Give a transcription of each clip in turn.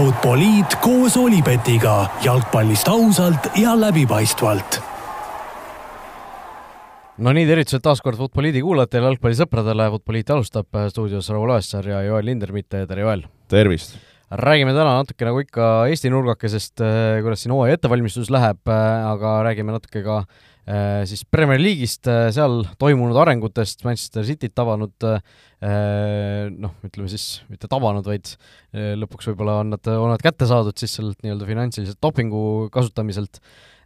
Futboliit koos Olipetiga jalgpallist ausalt ja läbipaistvalt. no nii, tervitused taas kord Futboliidi kuulajatele, jalgpallisõpradele, Futboliit alustab stuudios Raul Oessar ja Joel Lindermitt, tere Joel! tervist! räägime täna natuke nagu ikka Eesti nurgakesest, kuidas siin hooaja ettevalmistus läheb, aga räägime natuke ka äh, siis Premier League'ist, seal toimunud arengutest, Manchester Cityt tabanud äh, noh, ütleme siis mitte tabanud, vaid äh, lõpuks võib-olla on nad, on nad kätte saadud siis sellelt nii-öelda finantsiliselt dopingu kasutamiselt.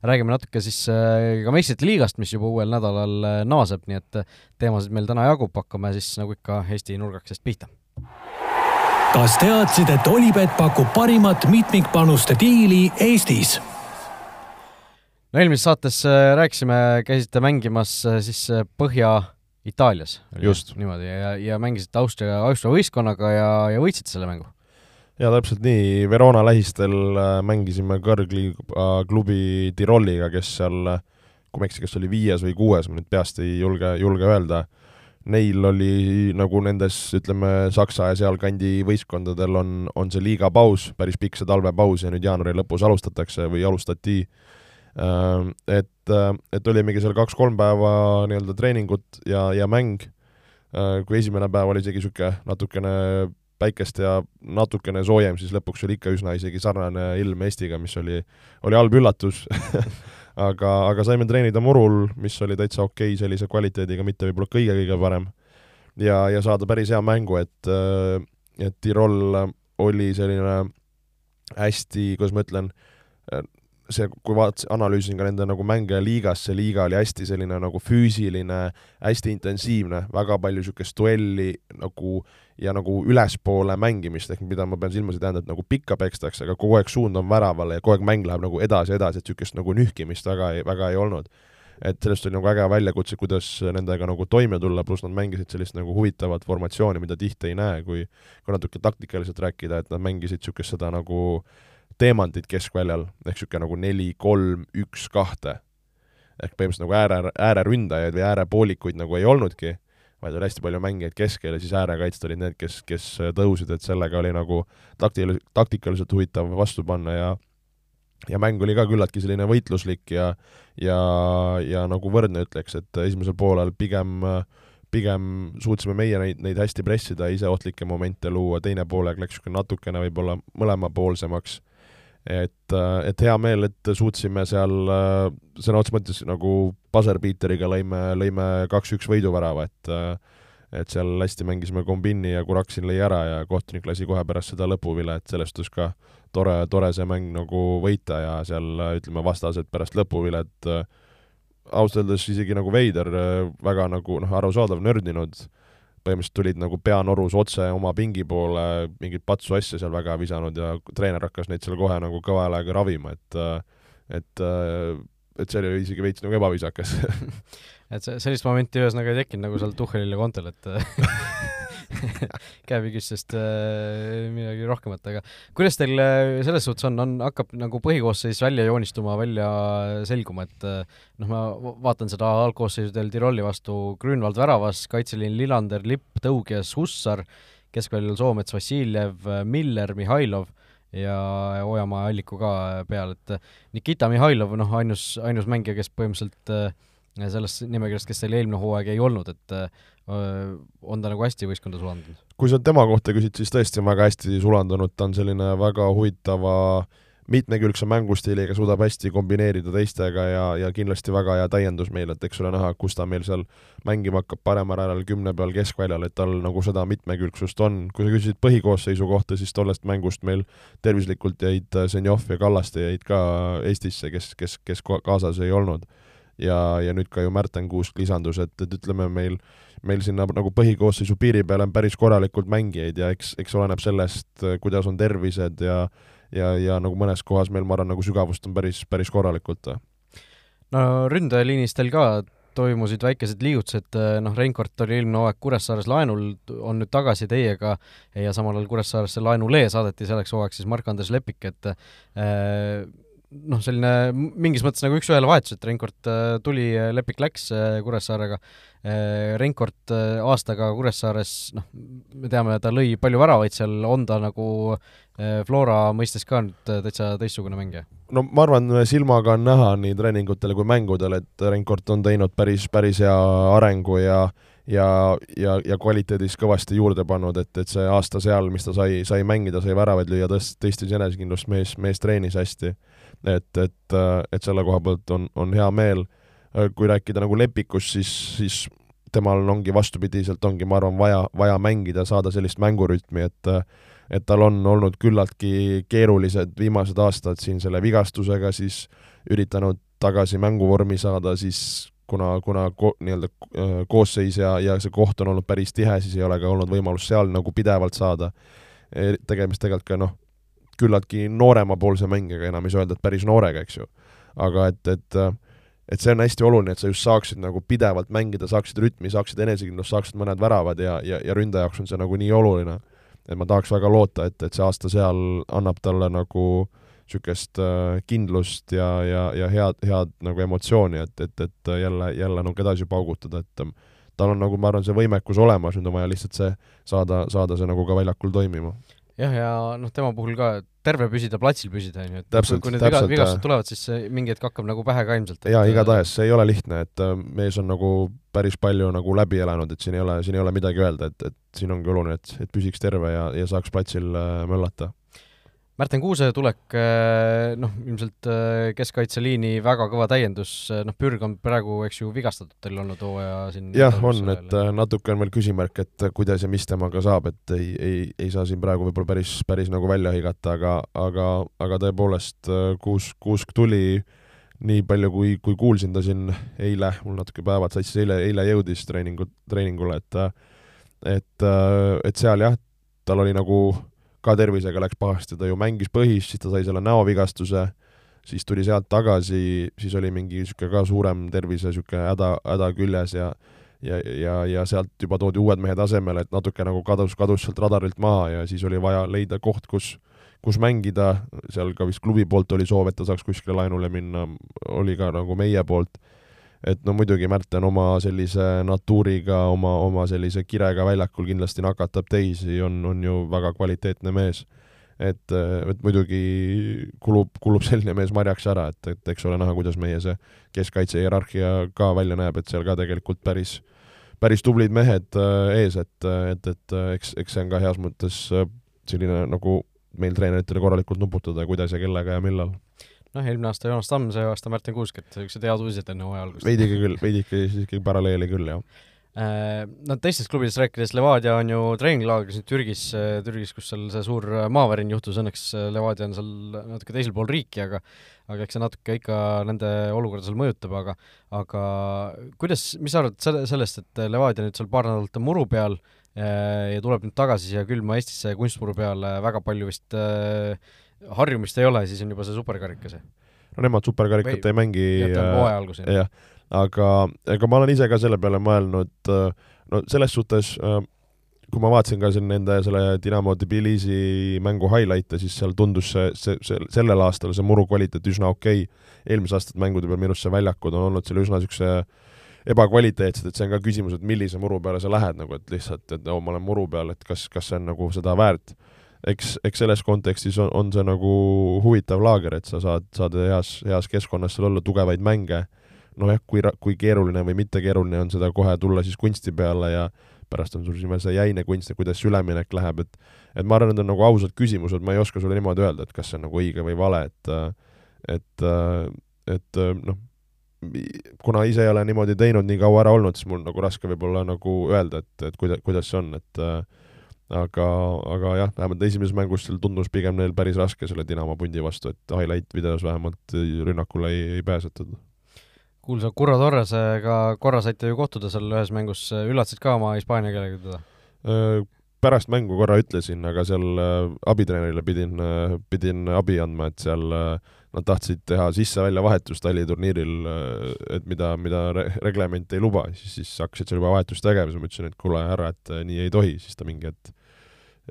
räägime natuke siis ka meistrite liigast, mis juba uuel nädalal naaseb, nii et teemasid meil täna jagub, hakkame siis nagu ikka Eesti nurgakesest pihta kas teadsid, et Olipet pakub parimat mitmikpanuste diili Eestis? No eelmises saates äh, rääkisime, käisite mängimas äh, siis äh, Põhja-Itaalias. just. niimoodi ja, ja mängisite Austria, Austria võistkonnaga ja, ja võitsite selle mängu. jaa, täpselt nii, Verona lähistel mängisime kõrgliiga klubi Tiroliga, kes seal, kui ma ei eksi, kas oli viies või kuues, ma nüüd peast ei julge, julge öelda neil oli nagu nendes, ütleme, Saksa ja sealkandi võistkondadel on, on see liigapaus, päris pikk see talvepaus ja nüüd jaanuari lõpus alustatakse või alustati. Äh, et, äh, et olimegi seal kaks-kolm päeva nii-öelda treeningut ja, ja mäng. Äh, kui esimene päev oli isegi niisugune natukene päikest ja natukene soojem, siis lõpuks oli ikka üsna isegi sarnane ilm Eestiga, mis oli, oli halb üllatus aga, aga saime treenida murul, mis oli täitsa okei okay, sellise kvaliteediga, mitte võib-olla kõige-kõige parem. ja, ja saada päris hea mängu, et, äh, et Tirol oli selline hästi, kuidas ma ütlen, äh, see, kui vaatasin, analüüsisin ka nende nagu mänge liigas, see liiga oli hästi selline nagu füüsiline, hästi intensiivne, väga palju niisugust duelli nagu äh, ja nagu ülespoole mängimist, ehk mida ma pean silmas, ei tähenda, et nagu pikka pekstakse, aga kogu aeg suund on väravale ja kogu aeg mäng läheb nagu edasi-edasi, et niisugust nagu nühkimist väga ei, väga ei olnud. et sellest oli nagu äge väljakutse, kuidas nendega nagu toime tulla, pluss nad mängisid sellist nagu huvitavat formatsiooni, mida tihti ei näe, kui kui natuke taktikaliselt rääkida, et nad mängisid niisugust seda nagu teemandit keskväljal, ehk niisugune nagu neli, kolm, üks, kahte. ehk põhimõtteliselt nagu ääre, ääreründajaid või äärepoolikuid nagu ei olnudki vaid oli hästi palju mängijaid keskel ja siis äärekaitsjad olid need, kes, kes tõusid, et sellega oli nagu taktil-, taktikaliselt huvitav vastu panna ja ja mäng oli ka küllaltki selline võitluslik ja ja, ja nagu võrdne ütleks, et esimesel poolel pigem pigem suutsime meie neid, neid hästi pressida, ise ohtlikke momente luua, teine poolega läks niisugune natukene võib-olla mõlemapoolsemaks et, et hea meel, et suutsime seal sõna otseses mõttes nagu buzzer-beateriga lõime, lõime kaks-üks võiduvärava, et et seal hästi mängisime kombinni ja Kuraksin lõi ära ja kohtunik lasi kohe pärast seda lõpuvile, et sellest tõus ka tore, tore see mäng nagu võita ja seal ütleme, vastased pärast lõpuvilet ausalt öeldes isegi nagu veider, väga nagu noh, arusaadav, nördinud põhimõtteliselt tulid nagu peanorus otse oma pingi poole, mingit patsu asja seal väga visanud ja treener hakkas neid seal kohe nagu kõva häälega ravima, et et et see oli isegi veits nagu ebaviisakas et see, sellist momenti ühesõnaga ei tekkinud nagu seal Tuhhelil ja Kontel, et käepigistest äh, midagi rohkemat, aga kuidas teil äh, selles suhtes on, on, hakkab nagu põhikoosseis välja joonistuma, välja selguma, et äh, noh, ma vaatan seda algkoosseisudel Tiroli vastu Grünwald väravas, kaitseliin Lillander, Lipp, Tõugjas, Hussar, keskväljal Soomets, Vassiljev, Miller, Mihhailov ja Ojamaa Alliku ka peal, et Nikita Mihhailov, noh, ainus, ainus mängija, kes põhimõtteliselt sellest nimekirjast, kes teil eelmine hooaeg ei olnud, et on ta nagu hästi võistkonda sulandunud? kui sa tema kohta küsid, siis tõesti on väga hästi sulandunud, ta on selline väga huvitava mitmekülgse mängustiiliga, suudab hästi kombineerida teistega ja, ja kindlasti väga hea täiendus meil, et eks ole näha, kus ta meil seal mängima hakkab paremal äärel kümne peal keskväljal, et tal nagu seda mitmekülgsust on. kui sa küsisid põhikoosseisu kohta, siis tollest mängust meil tervislikult jäid Zenjov ja Kallaste jäid ka Eestisse, kes, kes, kes kaasas ei olnud ja, ja nüüd ka ju Märten Kuusk lisandus, et, et ütleme, meil, meil sinna nagu põhikoosseisu piiri peal on päris korralikult mängijaid ja eks, eks oleneb sellest, kuidas on tervised ja ja, ja nagu mõnes kohas meil, ma arvan, nagu sügavust on päris, päris korralikult. no ründajaliinis teil ka toimusid väikesed liigutused, noh, Reinkord oli eelmine hooaeg Kuressaares laenul, on nüüd tagasi teiega ja samal ajal Kuressaaresse laenulee saadeti selleks hooaegs siis Mark-Andres Lepik, et äh, noh, selline mingis mõttes nagu üks-ühele vahetus, et Reinkord tuli, Lepik läks Kuressaarega, Reinkord aastaga Kuressaares, noh, me teame, ta lõi palju väravaid seal, on ta nagu Flora mõistes ka nüüd täitsa teistsugune mängija? no ma arvan, silmaga on näha nii treeningutel kui mängudel, et Reinkord on teinud päris, päris hea arengu ja ja, ja, ja kvaliteedis kõvasti juurde pannud, et, et see aasta seal, mis ta sai, sai mängida, sai väravaid lüüa, tõst-, tõstis enesekindlust, mees, mees treenis hästi. Et, et, et selle koha pealt on, on hea meel. kui rääkida nagu Lepikust, siis, siis temal ongi vastupidiselt, ongi, ma arvan, vaja, vaja mängida, saada sellist mängurütmi, et et tal on olnud küllaltki keerulised viimased aastad siin selle vigastusega, siis üritanud tagasi mänguvormi saada, siis kuna, kuna ko-, nii-öelda äh, koosseis ja, ja see koht on olnud päris tihe, siis ei ole ka olnud võimalust seal nagu pidevalt saada. Tegemist tegelikult ka noh, küllaltki nooremapoolse mängijaga, enam ei saa öelda, et päris noorega, eks ju. aga et, et et see on hästi oluline, et sa just saaksid nagu pidevalt mängida, saaksid rütmi, saaksid enesekindlust, saaksid mõned väravad ja, ja, ja ründaja jaoks on see nagu nii oluline. et ma tahaks väga loota, et, et see aasta seal annab talle nagu niisugust äh, kindlust ja, ja, ja head, head nagu emotsiooni, et, et, et jälle, jälle nagu edasi paugutada, et ähm, tal on nagu, ma arvan, see võimekus olemas, nüüd on vaja lihtsalt see saada, saada see nagu ka väljakul toimima. Jah, ja noh, tema puhul ka terve püsida, platsil püsida, on ju, et täpselt, kui need täpselt, vigastused tulevad, siis mingi hetk hakkab nagu pähe ka ilmselt. jaa, igatahes, see ei ole lihtne, et äh, mees on nagu päris palju nagu läbi elanud, et siin ei ole, siin ei ole midagi öelda, et, et siin ongi oluline, et, et püsiks terve ja, ja saaks platsil äh, möllata Märten Kuuse tulek, eh, noh, ilmselt eh, keskkaitseliini väga kõva täiendus, eh, noh, Pürg on praegu, eks ju, vigastatud teil olnud hooaja siin jah, on, et natuke on veel küsimärk, et kuidas ja mis temaga saab, et ei, ei, ei saa siin praegu võib-olla päris, päris nagu välja hõigata, aga, aga, aga tõepoolest Kuusk, Kuusk tuli nii palju, kui, kui kuulsin ta siin eile, mul natuke päevad sassis, eile, eile jõudis treeningu, treeningule, et et, et seal jah, tal oli nagu ka tervisega läks pahasti, ta ju mängis põhis, siis ta sai selle näovigastuse, siis tuli sealt tagasi, siis oli mingi niisugune ka suurem tervise niisugune häda, häda küljes ja ja, ja, ja sealt juba toodi uued mehed asemele, et natuke nagu kadus, kadus sealt radarilt maha ja siis oli vaja leida koht, kus kus mängida, seal ka vist klubi poolt oli soov, et ta saaks kuskile laenule minna, oli ka nagu meie poolt et no muidugi Märten oma sellise natuuriga, oma, oma sellise kirega väljakul kindlasti nakatab teisi, on, on ju väga kvaliteetne mees. et, et muidugi kulub, kulub selline mees marjaks ära, et, et eks ole näha, kuidas meie see keskkaitse hierarhia ka välja näeb, et seal ka tegelikult päris, päris tublid mehed äh, ees, et, et, et eks, eks see on ka heas mõttes äh, selline nagu meil treeneritele korralikult nuputada, kuidas ja kellega ja millal noh, eelmine aasta Joonas Tamm, see aasta Märten Kuusk, et niisugused head uudised enne hooaja algust. veidike küll, veidike siiski paralleeli küll, jah äh, no teistest klubidest rääkides, Levadia on ju treeninglaagris nüüd Türgis, äh, Türgis, kus seal see suur äh, maavärin juhtus, õnneks Levadia on seal natuke teisel pool riiki, aga aga eks see natuke ikka nende olukorda seal mõjutab, aga aga kuidas, mis sa arvad selle, sellest, et Levadia nüüd seal paar nädalat on muru peal ja tuleb nüüd tagasi siia külma Eestisse kunstmuru peale, väga palju vist äh, harjumist ei ole, siis on juba see superkarikas? no nemad superkarikat Või... ei mängi hooaja algus, jah? jah, aga ega ma olen ise ka selle peale mõelnud, äh, no selles suhtes äh, kui ma vaatasin ka siin nende selle Dinamo Tbilisi mängu highlight'e, siis seal tundus see, see, see, sellel aastal see muru kvaliteet üsna okei okay.. eelmise aastate mängude peal minu arust see väljakud on olnud seal üsna niisuguse ebakvaliteetsed, et see on ka küsimus, et millise muru peale sa lähed nagu, et lihtsalt, et oo, ma olen muru peal, et kas, kas see on nagu seda väärt eks, eks selles kontekstis on, on see nagu huvitav laager, et sa saad, saad heas, heas keskkonnas seal olla, tugevaid mänge, nojah, kui, kui keeruline või mitte keeruline on seda kohe tulla siis kunsti peale ja pärast on sul siin veel see jäine kunst ja kuidas see üleminek läheb, et et ma arvan, need on nagu ausad küsimused, ma ei oska sulle niimoodi öelda, et kas see on nagu õige või vale, et et, et noh, kuna ise ei ole niimoodi teinud, nii kaua ära olnud, siis mul nagu raske võib-olla nagu öelda, et, et kuida-, kuidas see on, et äh, aga, aga jah, vähemalt esimeses mängus seal tundus pigem neil päris raske selle Dinamo pundi vastu, et highlight videos vähemalt rünnakule ei, ei pääsetud. kuulsa Curro Torresega korra saite ju kohtuda seal ühes mängus, üllatasid ka oma hispaania keelega teda? Pärast mängu korra ütlesin, aga seal abitreenerile pidin, pidin abi andma, et seal nad tahtsid teha sisse-välja vahetust taliturniiril, et mida, mida reglement ei luba, siis, siis hakkasid seal juba vahetust tegema, siis ma ütlesin, et kuule, härra, et nii ei tohi, siis ta mingi, et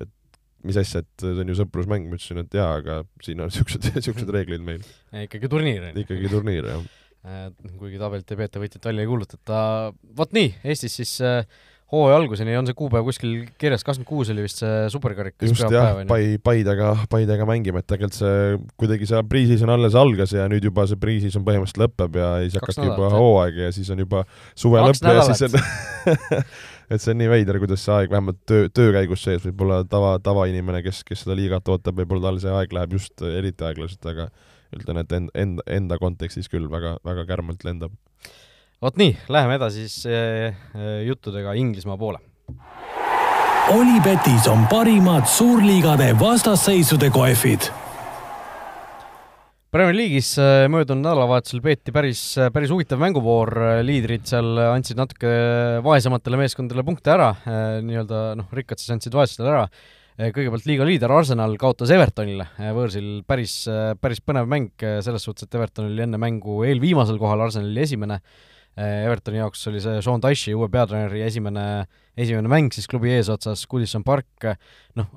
et mis asja, et see on ju sõprusmäng, ma ütlesin, et jaa, aga siin on niisugused, niisugused reeglid meil. ikkagi turniir on ju. ikkagi turniir, jah. kuigi tabelit ei peeta, võitjat välja ei kuulutata. vot nii, Eestis siis äh, hooaja alguseni on see kuupäev kuskil kirjas, kakskümmend kuus oli vist see superkarikas just jah, Pai-, Paidega, Paidega mängime, et tegelikult see kuidagi see pre-season alles algas ja nüüd juba see pre-season põhimõtteliselt lõpeb ja siis hakkabki juba hooaeg ja siis on juba suve lõpp ja siis on et see on nii veider, kuidas see aeg vähemalt töö, töö käigus sees, võib-olla tava, tavainimene, kes, kes seda liigat ootab, võib-olla tal see aeg läheb just eriti aeglaselt, aga ütlen, et enda, enda, enda kontekstis küll väga, väga kärmelt lendab vot nii, läheme edasi siis äh, juttudega Inglismaa poole. Olipetis on parimad suurliigade vastasseisude kohvid Premier League'is eh, möödunud nädalavahetusel peeti päris, päris huvitav mänguvoor, liidrid seal andsid natuke vaesematele meeskondadele punkte ära, nii-öelda noh, rikkad siis andsid vaestele ära, kõigepealt liiga liider Arsenal kaotas Evertonile võõrsil, päris, päris põnev mäng selles suhtes, et Everton oli enne mängu eelviimasel kohal, Arsenal oli esimene, Evertoni jaoks oli see Sean Dyche'i, uue peatreeneri esimene, esimene mäng siis klubi eesotsas, Goodison Park, noh,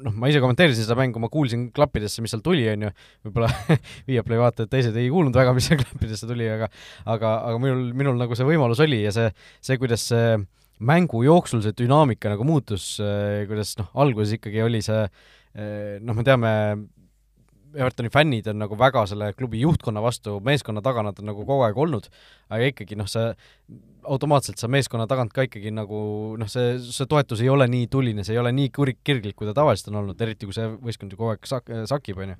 noh, ma ise kommenteerisin seda mängu, ma kuulsin klappidesse, mis seal tuli, on ju, võib-olla Viaplay vaatajad teised ei kuulnud väga, mis seal klappidesse tuli, aga aga, aga minul, minul nagu see võimalus oli ja see, see, kuidas see mängu jooksul see dünaamika nagu muutus, eh, kuidas noh, alguses ikkagi oli see eh, noh, me teame, Evertoni fännid on nagu väga selle klubi juhtkonna vastu, meeskonna taga nad on nagu kogu aeg olnud, aga ikkagi noh, see automaatselt sa meeskonna tagant ka ikkagi nagu noh, see, see toetus ei ole nii tuline, see ei ole nii kurik-, kirglik, kui ta tavaliselt on olnud, eriti kui see võistkond ju kogu aeg sak-, sakib, on ju.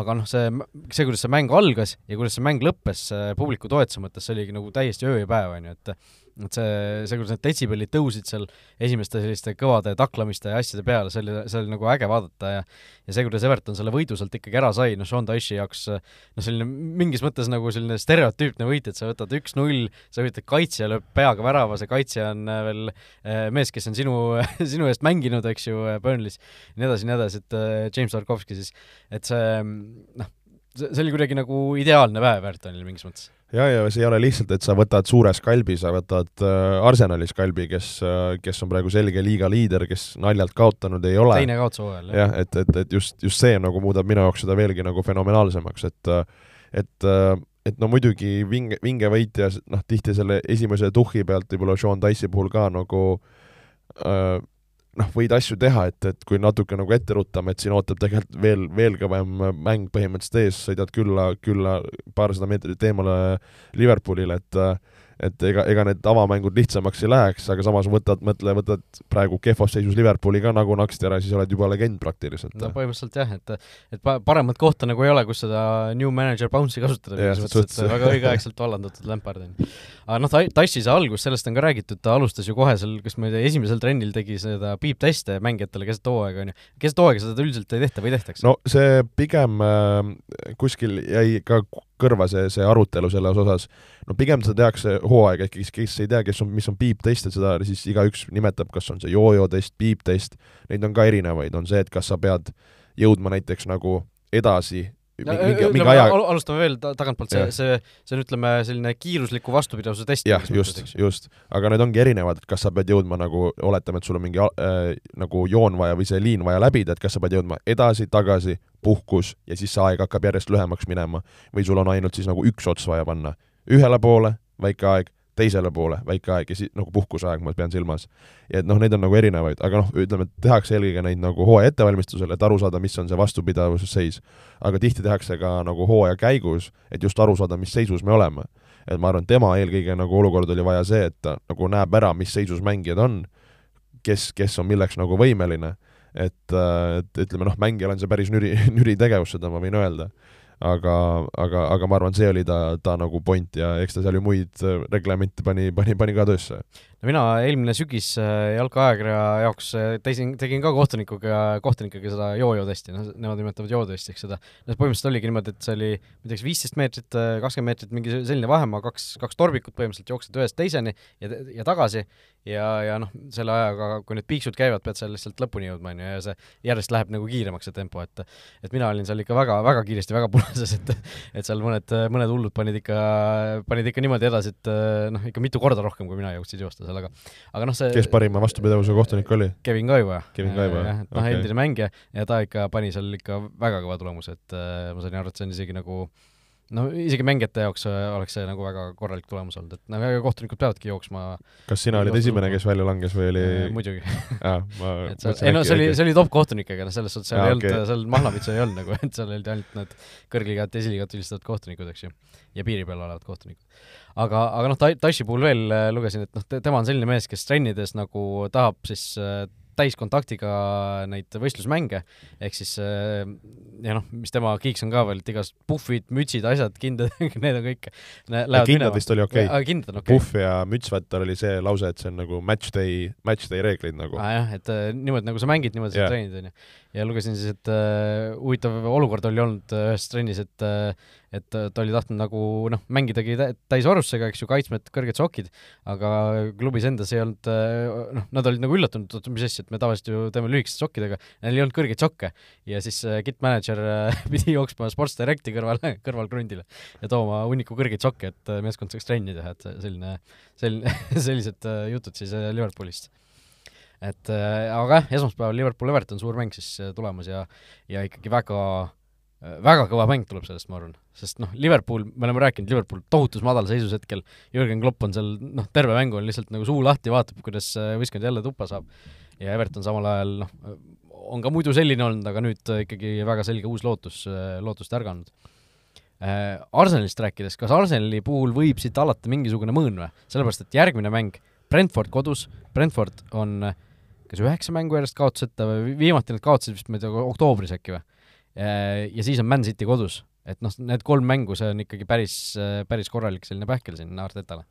aga noh, see, see, kuidas see mäng algas ja kuidas see mäng lõppes publiku toetuse mõttes, see oligi nagu täiesti öö ja päev, on ju, et et see, see, kuidas need detsibellid tõusid seal esimeste selliste kõvade taklamiste ja asjade peale, see oli, see oli nagu äge vaadata ja ja see, kuidas Everton selle võidu sealt ikkagi ära sai, noh, Sean Dyche'i jaoks noh, selline mingis mõttes nagu selline stereotüüpne võit, et sa võtad üks-null, sa üritad kaitsja, lööb peaga värava, see kaitsja on äh, veel äh, mees, kes on sinu, sinu eest mänginud, eks ju, äh, Burnleys, nii edasi, nii edasi, et James Tarkovski siis, et see noh, see oli kuidagi nagu ideaalne päev Evertonil mingis mõttes ja, ja see ei ole lihtsalt, et sa võtad suure skalbi, sa võtad äh, Arsenali skalbi, kes äh,, kes on praegu selge liiga liider, kes naljalt kaotanud ei ole. teine kaotus hooajal, jah. jah, et, et, et just, just see nagu muudab minu jaoks seda veelgi nagu fenomenaalsemaks, et et et no muidugi vinge, vinge võit ja noh, tihti selle esimese tuhhi pealt võib-olla Sean Dice'i puhul ka nagu äh, noh, võid asju teha, et, et kui natuke nagu ette ruttame, et siin ootab tegelikult veel, veel kõvem mäng põhimõtteliselt ees, sõidad külla, külla paarsada meetrit eemale Liverpoolile, et et ega, ega need avamängud lihtsamaks ei läheks, aga samas võtad, mõtle, võtad praegu kehvas seisus Liverpooli ka nagu naksti ära, siis oled juba legend praktiliselt. no põhimõtteliselt jah, et et paremat kohta nagu ei ole, kus seda new manager bounce'i kasutada, selles mõttes, et väga õigeaegselt vallandatud Lampard on. aga noh, Tassi see algus, sellest on ka räägitud, ta alustas ju kohe seal, kas ma ei tea, esimesel trennil tegi seda piipteste mängijatele keset hooaega, on ju. keset hooaega seda üldiselt ei tehta või tehtakse? no see pigem äh, kuskil jäi ka kõrva see, see arutelu selles osas. no pigem seda tehakse hooaega, ehk kes, kes ei tea, kes on, mis on piiptest, et seda siis igaüks nimetab, kas on see joojo test, piiptest, neid on ka erinevaid, on see, et kas sa pead jõudma näiteks nagu edasi mingi, mingi aja alustame veel tagantpoolt, see, see, see on ütleme, selline kiirusliku vastupidavuse test. jah, just, just. aga need ongi erinevad, et kas sa pead jõudma nagu, oletame, et sul on mingi äh, nagu joon vaja või see liin vaja läbida, et kas sa pead jõudma edasi-tagasi, puhkus ja siis see aeg hakkab järjest lühemaks minema või sul on ainult siis nagu üks ots vaja panna. ühele poole väike aeg, teisele poole väike aeg ja siis nagu puhkuseaeg, ma pean silmas. ja et noh, neid on nagu erinevaid, aga noh, ütleme, et tehakse eelkõige neid nagu hooaja ettevalmistusel, et aru saada, mis on see vastupidavusseis. aga tihti tehakse ka nagu hooaja käigus, et just aru saada, mis seisus me oleme. et ma arvan, tema eelkõige nagu olukord oli vaja see, et ta nagu näeb ära, mis seisus mängijad on, kes, kes on milleks nagu võimeline et, et ütleme noh, mängijal on see päris nüri, nüri tegevus, seda ma võin öelda aga, aga, aga ma arvan, see oli ta, ta nagu point ja eks ta seal ju muid äh, reglemente pani, pani, pani ka töösse. no mina eelmine sügis äh, jalkaajakirja jaoks äh, teisin, tegin ka kohtunikuga, kohtunikega seda joo-joo testi, noh, nemad nimetavad joo-testiks seda. no põhimõtteliselt oligi niimoodi, et see oli, ma ei tea, kas viisteist meetrit, kakskümmend meetrit, mingi selline vahemaa, kaks, kaks torbikut põhimõtteliselt jooksed ühest teiseni ja, ja tagasi ja, ja noh, selle ajaga, kui need piiksud käivad, pead sa lihtsalt lõpuni jõudma, on ju, ja see järjest läheb nagu kiiremaks, see tempo, et et mina olin seal ikka väga, väga kiiresti, väga alguses, et et seal mõned, mõned hullud panid ikka, panid ikka niimoodi edasi, et noh, ikka mitu korda rohkem, kui mina jõudsin joosta seal, aga aga noh, see kes parima vastupidavuse kohtunik oli? Kevin Kaiva. Kevin Kaiva, jah, noh okay., endine mängija ja ta ikka pani seal ikka väga kõva tulemuse, et ma sain aru, et see on isegi nagu äh, no isegi mängijate jaoks äh, oleks see nagu väga korralik tulemus olnud, et väga kohtunikud peavadki jooksma. kas sina olid esimene, kes välja langes või oli äh, muidugi ah, ei no see oli, see oli top kohtunikega, noh selles suhtes seal ah, ei okay. olnud, seal mahlavitsu ei olnud nagu, et seal olid ainult need kõrgliigat ja esiliigat vilistavad kohtunikud, eks ju, ja piiri peal olevad kohtunikud. aga, aga noh, Tashi puhul veel äh, lugesin, et noh, tema on selline mees, kes trennides nagu tahab siis täiskontaktiga neid võistlusmänge, ehk siis äh, ja noh, mis tema kiiks on ka veel, et igasugused puhvid, mütsid, asjad, kindad need on kõik kindad vist oli okei okay. kindad on okei okay.. puhv ja mütsvätter oli see lause, et see on nagu match day, match day reeglid nagu. aa jah, et äh, niimoodi nagu sa mängid, niimoodi sa treenid, onju. ja lugesin siis, et äh, huvitav olukord oli olnud ühes trennis, et et ta oli tahtnud nagu noh, mängidagi täisvarustusega, eks ju, kaitsmed, kõrged sokid, aga klubis endas ei olnud noh, nad olid nagu üllatunud, et mis asja, et me tavaliselt ju teeme lühikeste sokkidega, neil ei olnud kõrgeid sokke. Ja siis kit manager pidi jooksma Sports Directi kõrvale, kõrvalkrundile ja tooma hunniku kõrgeid sokke, et meeskond saaks trenni teha, et selline, selline, sellised jutud siis Liverpoolist. Et aga jah, esmaspäeval Liverpool-Everton suur mäng siis tulemas ja, ja ikkagi väga väga kõva mäng tuleb sellest, ma arvan, sest noh, Liverpool, me oleme rääkinud, Liverpool tohutus madalseisus hetkel, Jürgen Klopp on seal noh, terve mängu on lihtsalt nagu suu lahti, vaatab, kuidas äh, võistkond jälle tuppa saab. ja Everton samal ajal noh, on ka muidu selline olnud, aga nüüd ikkagi väga selge uus lootus, äh, lootust ärganud. Äh, Arsenalist rääkides, kas Arsenali puhul võib siit alata mingisugune mõõn või? sellepärast, et järgmine mäng, Brentford kodus, Brentford on kas üheksa mängu järjest kaotuseta või viimati nad kaotasid vist, ma ei tea, oktoobris äkki või? Äh, ja siis on Man City kodus, et noh, need kolm mängu, see on ikkagi päris, päris korralik selline pähkel siin Artetale.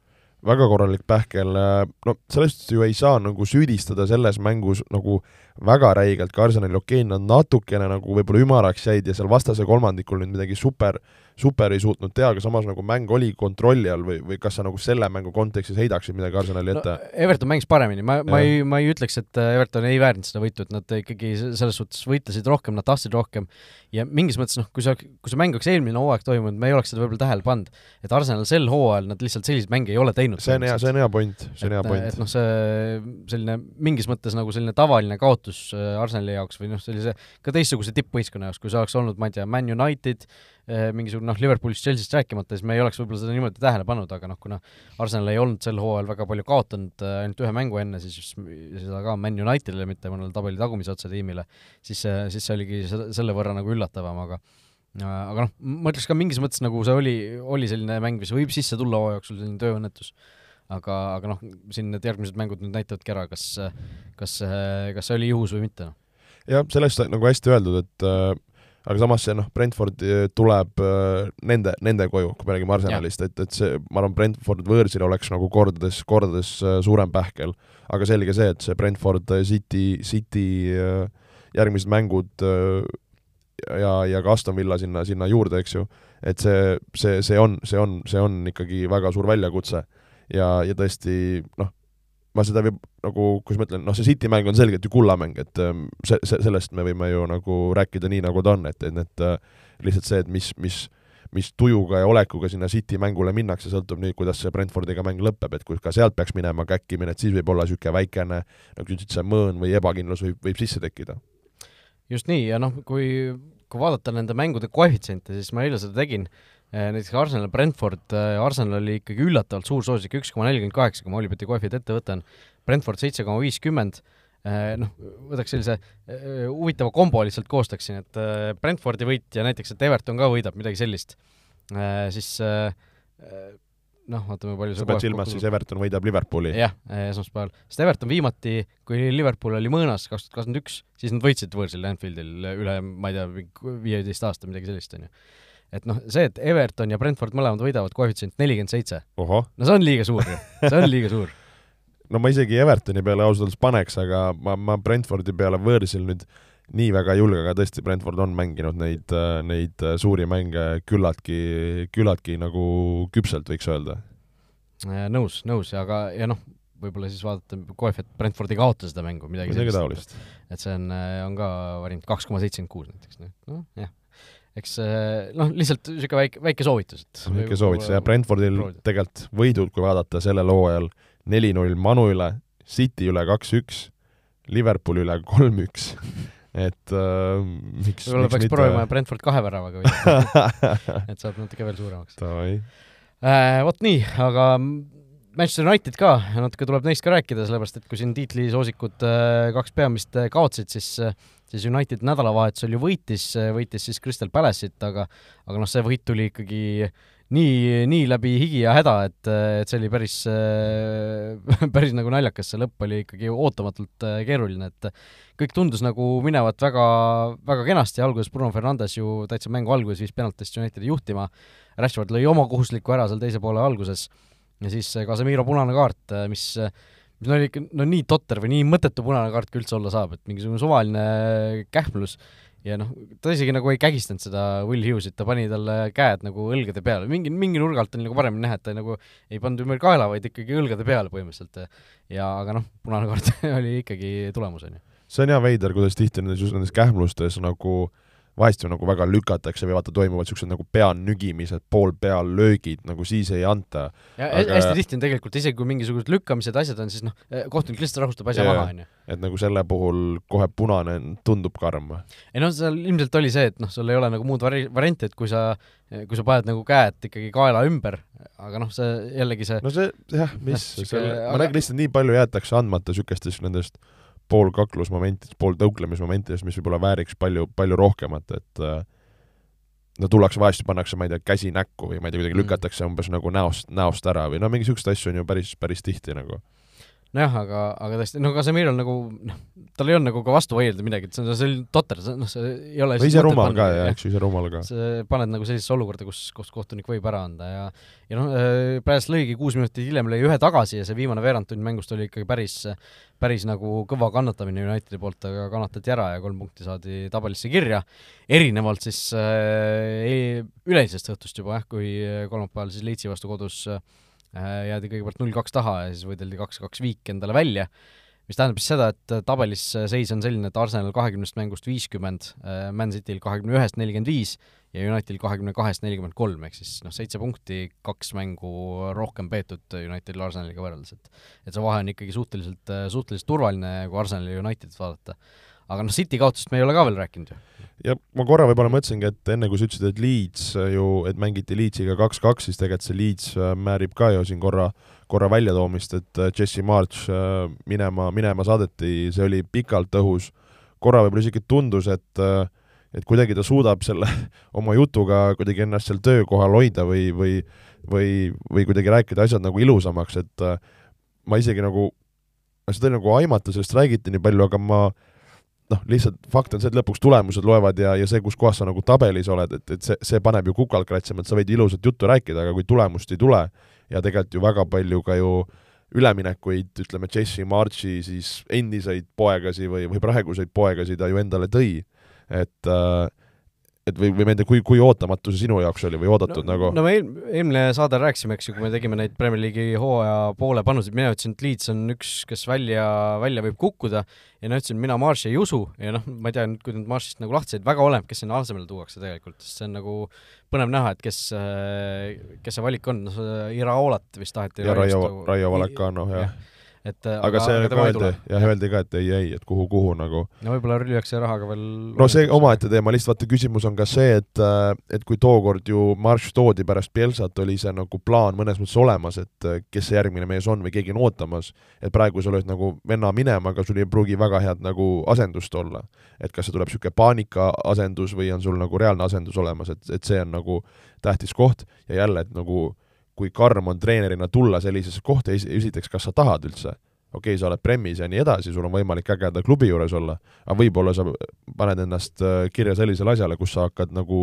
Väga korralik pähkel, äh, no sellest ju ei saa nagu süüdistada selles mängus nagu väga räigelt ka Arsenali, okei nad natukene nagu võib-olla ümaraks jäid ja seal vastase kolmandikul nüüd midagi super äh, super ei suutnud teha, aga samas nagu mäng oli kontrolli all või, või kas sa nagu selle mängu kontekstis heidaksid midagi Arsenali ette no,? Everton mängis paremini, ma, ma ei, ma ei ütleks, et äh, Everton ei väärinud seda võitu, et nad ikkagi selles suhtes võitlesid rohkem, nad tahtsid rohkem ja mingis mõttes noh, kui sa, kui see mäng oleks eelmine hooaeg toimunud, me ei oleks seda võib-olla tähele pannud. et Arsenal sel hooajal nad lihtsalt selliseid mänge ei ole teinud. see on hea, see on hea point, see on hea point. et noh, see selline mingis mõttes nagu selline tavaline kaotus äh, Arsenali jaoks või noh, sellise ka teistsuguse tippvõistkonna jaoks, kui see oleks olnud, ma ei tea, Man United, mingisugune noh, Liverpoolist, Chelsea'st rääkimata, siis me ei oleks võib-olla seda niimoodi tähele pannud, aga noh, kuna Arsenal ei olnud sel hooajal väga palju kaotanud äh, ainult ühe mängu enne, siis seda ka Man Unitedile, mitte mõnele tabeli tagumise otsa tiimile, siis, siis see oligi selle võrra nagu üllatavam, aga aga noh, ma ütleks ka mingis mõttes nagu see oli, oli selline mäng, mis võib sisse tulla hooaja jooksul, selline tööõnnetus. aga, aga noh, siin need järgmised mängud nüüd näitavadki ära, kas, kas, kas see oli juhus või mitte, noh. jah, sellest nagu hästi öeldud, et äh, aga samas see noh, Brentford äh, tuleb äh, nende, nende koju, kui me räägime Arsenalist, et, et see, ma arvan, Brentford võõrsil oleks nagu kordades, kordades äh, suurem pähkel, aga selge see, et see Brentford City, City järgmised mängud ja, ja ka Aston Villa sinna, sinna juurde, eks ju, et see, see, see on, see on, see on ikkagi väga suur väljakutse. ja, ja tõesti noh, ma seda võib nagu, kuidas ma ütlen, noh, see City mäng on selgelt ju kullamäng, et ähm, see, see, sellest me võime ju nagu rääkida nii, nagu ta on, et, et need äh, lihtsalt see, et mis, mis mis tujuga ja olekuga sinna City mängule minnakse, sõltub nüüd, kuidas see Brentfordiga mäng lõpeb, et kui ka sealt peaks minema käkkimine, et siis võib olla niisugune väikene, nagu sa ütlesid, see mõõn või ebakindlus võib, võib sisse tekkida. just nii, ja noh, kui, kui vaadata nende mängude koefitsiente, siis ma eile seda tegin, näiteks Arsenal, Brentford, eh, Arsenal oli ikkagi üllatavalt suur soosik, üks koma nelikümmend kaheksa, kui ma Olipeti kohvid ette võtan, Brentford seitse koma viiskümmend, eh, noh, võtaks sellise huvitava kombo lihtsalt koostaksin, et Brentfordi võit ja näiteks, et Everton ka võidab, midagi sellist, siis noh, vaatame, palju sa pead silmas siis Everton võidab Liverpooli? jah, esmaspäeval. sest Everton viimati, kui Liverpool oli mõõnas kaks tuhat kakskümmend üks, siis nad võitsid võõrsil Anfieldil üle, ma ei tea, viieteist aasta, midagi sellist, on ju et noh, see, et Everton ja Brentford mõlemad võidavad koefitsient nelikümmend seitse. no see on liiga suur ju, see on liiga suur no ma isegi Evertoni peale ausalt öeldes paneks, aga ma, ma Brentfordi peale võõrsil nüüd nii väga ei julge, aga tõesti, Brentford on mänginud neid, neid suuri mänge küllaltki, küllaltki nagu küpselt, võiks öelda. nõus, nõus, aga, ja noh, võib-olla siis vaadata koef, et Brentford ei kaota seda mängu, midagi sellist. et see on, on ka variant kaks koma seitsekümmend kuus näiteks, noh jah eks äh, noh, lihtsalt niisugune väike, väike soovitus, et väike soovitus ja Brentfordil tegelikult võidud, kui vaadata sellel hooajal, neli-null Manu üle, City üle kaks-üks, Liverpooli üle kolm-üks, et äh, miks, võib-olla peaks mitte proovima Brentford kahe väravaga või et saab natuke veel suuremaks. Äh,. Vot nii, aga Manchester United ka, natuke tuleb neist ka rääkida, sellepärast et kui siin tiitlisoosikud äh, kaks peamist äh, kaotsid, siis äh, siis United nädalavahetusel ju võitis, võitis siis Crystal Palace'it, aga aga noh, see võit tuli ikkagi nii, nii läbi higi ja häda, et, et see oli päris, päris nagu naljakas, see lõpp oli ikkagi ootamatult keeruline, et kõik tundus nagu minevat väga, väga kenasti, alguses Bruno Fernandes ju täitsa mängu alguses viis penaltist Unitedi juhtima, Rashford lõi oma kohustusliku ära seal teise poole alguses ja siis Casemiro punane kaart, mis mis no oli ikka no nii totter või nii mõttetu punane kaart kui üldse olla saab, et mingisugune suvaline kähmlus ja noh, ta isegi nagu ei kägistanud seda Will Hughesit, ta pani talle käed nagu õlgade peale, mingi, mingi nurga alt oli nagu paremini näha, et ta nagu ei pannud ümber kaela, vaid ikkagi õlgade peale põhimõtteliselt. ja aga noh, punane kaart oli ikkagi tulemus, on ju. see on jah veider, kuidas tihti nendes just nendes kähmlustes nagu vahest ju nagu väga lükatakse või vaata, toimuvad niisugused nagu pea nügimised, pool peal löögid, nagu siis ei anta. ja Aga- hästi tihti on tegelikult isegi, kui mingisugused lükkamised, asjad on, siis noh, kohtunik lihtsalt rahustab asja Jaa, maha, on ju. et nagu selle puhul kohe punane tundub karm. ei noh, seal ilmselt oli see, et noh, sul ei ole nagu muud vari-, varianti, et kui sa, kui sa paned nagu käed ikkagi kaela ümber, aga noh, see jällegi see no see jah, mis selle, ma aga- nägin lihtsalt nii palju jäetakse andmata niisugustest nendest poolkaklusmomentidest, pooltõuklemismomentidest, mis võib-olla vääriks palju, palju rohkemat, et äh, no tullakse vahest ja pannakse, ma ei tea, käsi näkku või ma ei tea, kuidagi Mm. lükatakse umbes nagu näost, näost ära või no mingi niisuguseid asju on ju päris, päris tihti nagu. nojah, aga, aga tõesti, no Casimirol nagu noh, tal ei olnud nagu ka vastu vaielda midagi, et see on, oli totter, see noh, see ei ole no ise rumal ka jah, eks ju, ise rumal ka. sa paned nagu sellisesse olukorda, kus, kus kohtunik võib ära anda ja ja noh, Pääs lõigi kuus minutit hiljem lõi ühe tagasi ja see viimane veerandtund mängust oli ikkagi päris päris nagu kõva kannatamine Unitedi poolt, aga kannatati ära ja kolm punkti saadi tabelisse kirja, erinevalt siis äh, üleeilsest õhtust juba jah, kui kolmapäeval siis Leitsi vastu kodus äh, jäädi kõigepealt null-kaks taha ja siis võideldi kaks-kaks viik endale välja mis tähendab siis seda, et tabelis seis on selline, et Arsenal kahekümnest mängust viiskümmend, Man Cityl kahekümne ühest nelikümmend viis ja Unitedil kahekümne kahest nelikümmend kolm, ehk siis noh, seitse punkti, kaks mängu rohkem peetud Unitedil Arsenaliga võrreldes, et et see vahe on ikkagi suhteliselt, suhteliselt turvaline, kui Arsenali ja Unitedit vaadata. Aga noh, City kaotusest me ei ole ka veel rääkinud ju. ja ma korra võib-olla mõtlesingi, et enne kui sa ütlesid, et Leeds ju, et mängiti Leedsiga kaks-kaks, siis tegelikult see Leeds äh, määrib ka ju siin korra, korra väljatoomist, et äh, Jesse March äh, minema, minema saadeti, see oli pikalt õhus, korra võib-olla isegi tundus, et äh, et kuidagi ta suudab selle oma jutuga kuidagi ennast seal töökohal hoida või, või või, või kuidagi rääkida asjad nagu ilusamaks, et äh, ma isegi nagu, seda oli nagu aimata, sellest räägiti nii palju, aga ma noh, lihtsalt fakt on see, et lõpuks tulemused loevad ja, ja see, kus kohas sa nagu tabelis oled, et, et see, see paneb ju kukalt kratsima, et sa võid ilusat juttu rääkida, aga kui tulemust ei tule ja tegelikult ju väga palju ka ju üleminekuid, ütleme, Jesse Marchi siis endiseid poegasi või, või praeguseid poegasi ta ju endale tõi, et äh, et või, või ma ei tea, kui, kui ootamatu see sinu jaoks oli või oodatud no, nagu? no me eel, eelmine saade rääkisime, eks ju, kui me tegime neid Premier League'i hooaja poole panuseid, mina ütlesin, et Leeds on üks, kes välja, välja võib kukkuda ja no ütlesin, mina Marshi ei usu ja noh, ma ei tea nüüd, kui nüüd Marshist nagu lahti said, väga oleneb, kes sinna asemele tuuakse tegelikult, sest see on nagu põnev näha, et kes, kes see valik on, noh, Iraolat vist taheti ja Raio, Raio Vallecano ja, ja et aga see ka tema ei öeldi jah, öeldi ka, et ei, ei, et kuhu, kuhu nagu no võib-olla lüüakse rahaga veel no see omaette teema, lihtsalt vaata küsimus on ka see, et äh, et kui tookord ju Marš toodi pärast Pielsat, oli see nagu plaan mõnes mõttes olemas, et äh, kes see järgmine mees on või keegi on ootamas, et praegu sa lööd nagu venna minema, aga sul ei pruugi väga head nagu asendust olla. et kas see tuleb niisugune paanika asendus või on sul nagu reaalne asendus olemas, et, et see on nagu tähtis koht ja jälle, et nagu kui karm on treenerina tulla sellisesse kohta, esiteks, kas sa tahad üldse? Okei okay,, sa oled Premis ja nii edasi, sul on võimalik ägeda klubi juures olla, aga võib-olla sa paned ennast äh, kirja sellisele asjale, kus sa hakkad nagu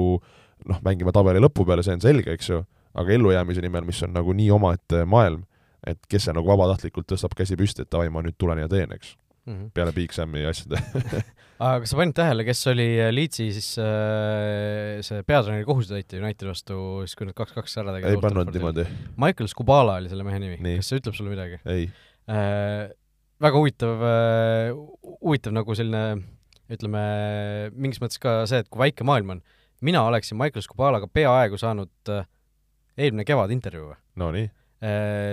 noh, mängima tabeli lõpu peale, see on selge, eks ju, aga ellujäämise nimel, mis on nagu nii omaette maailm, et kes see nagu vabatahtlikult tõstab käsi püsti, et davai, ma nüüd tulen ja teen, eks, mm. -hmm. peale Big Sami asjade aga kas sa panid tähele, kes oli Leedsi siis äh, see peatreeneri kohusetäitja Unitedi vastu siis, kui nad kaks-kaks ära tegid? ei pannud niimoodi, Michael Skubala oli selle mehe nimi kas see ütleb sulle midagi ei. äh,? väga huvitav äh,, huvitav nagu selline ütleme, mingis mõttes ka see, et kui väike maailm on, mina oleksin Michael Scubalaga peaaegu saanud äh, eelmine kevad intervjuu Nonii Äh,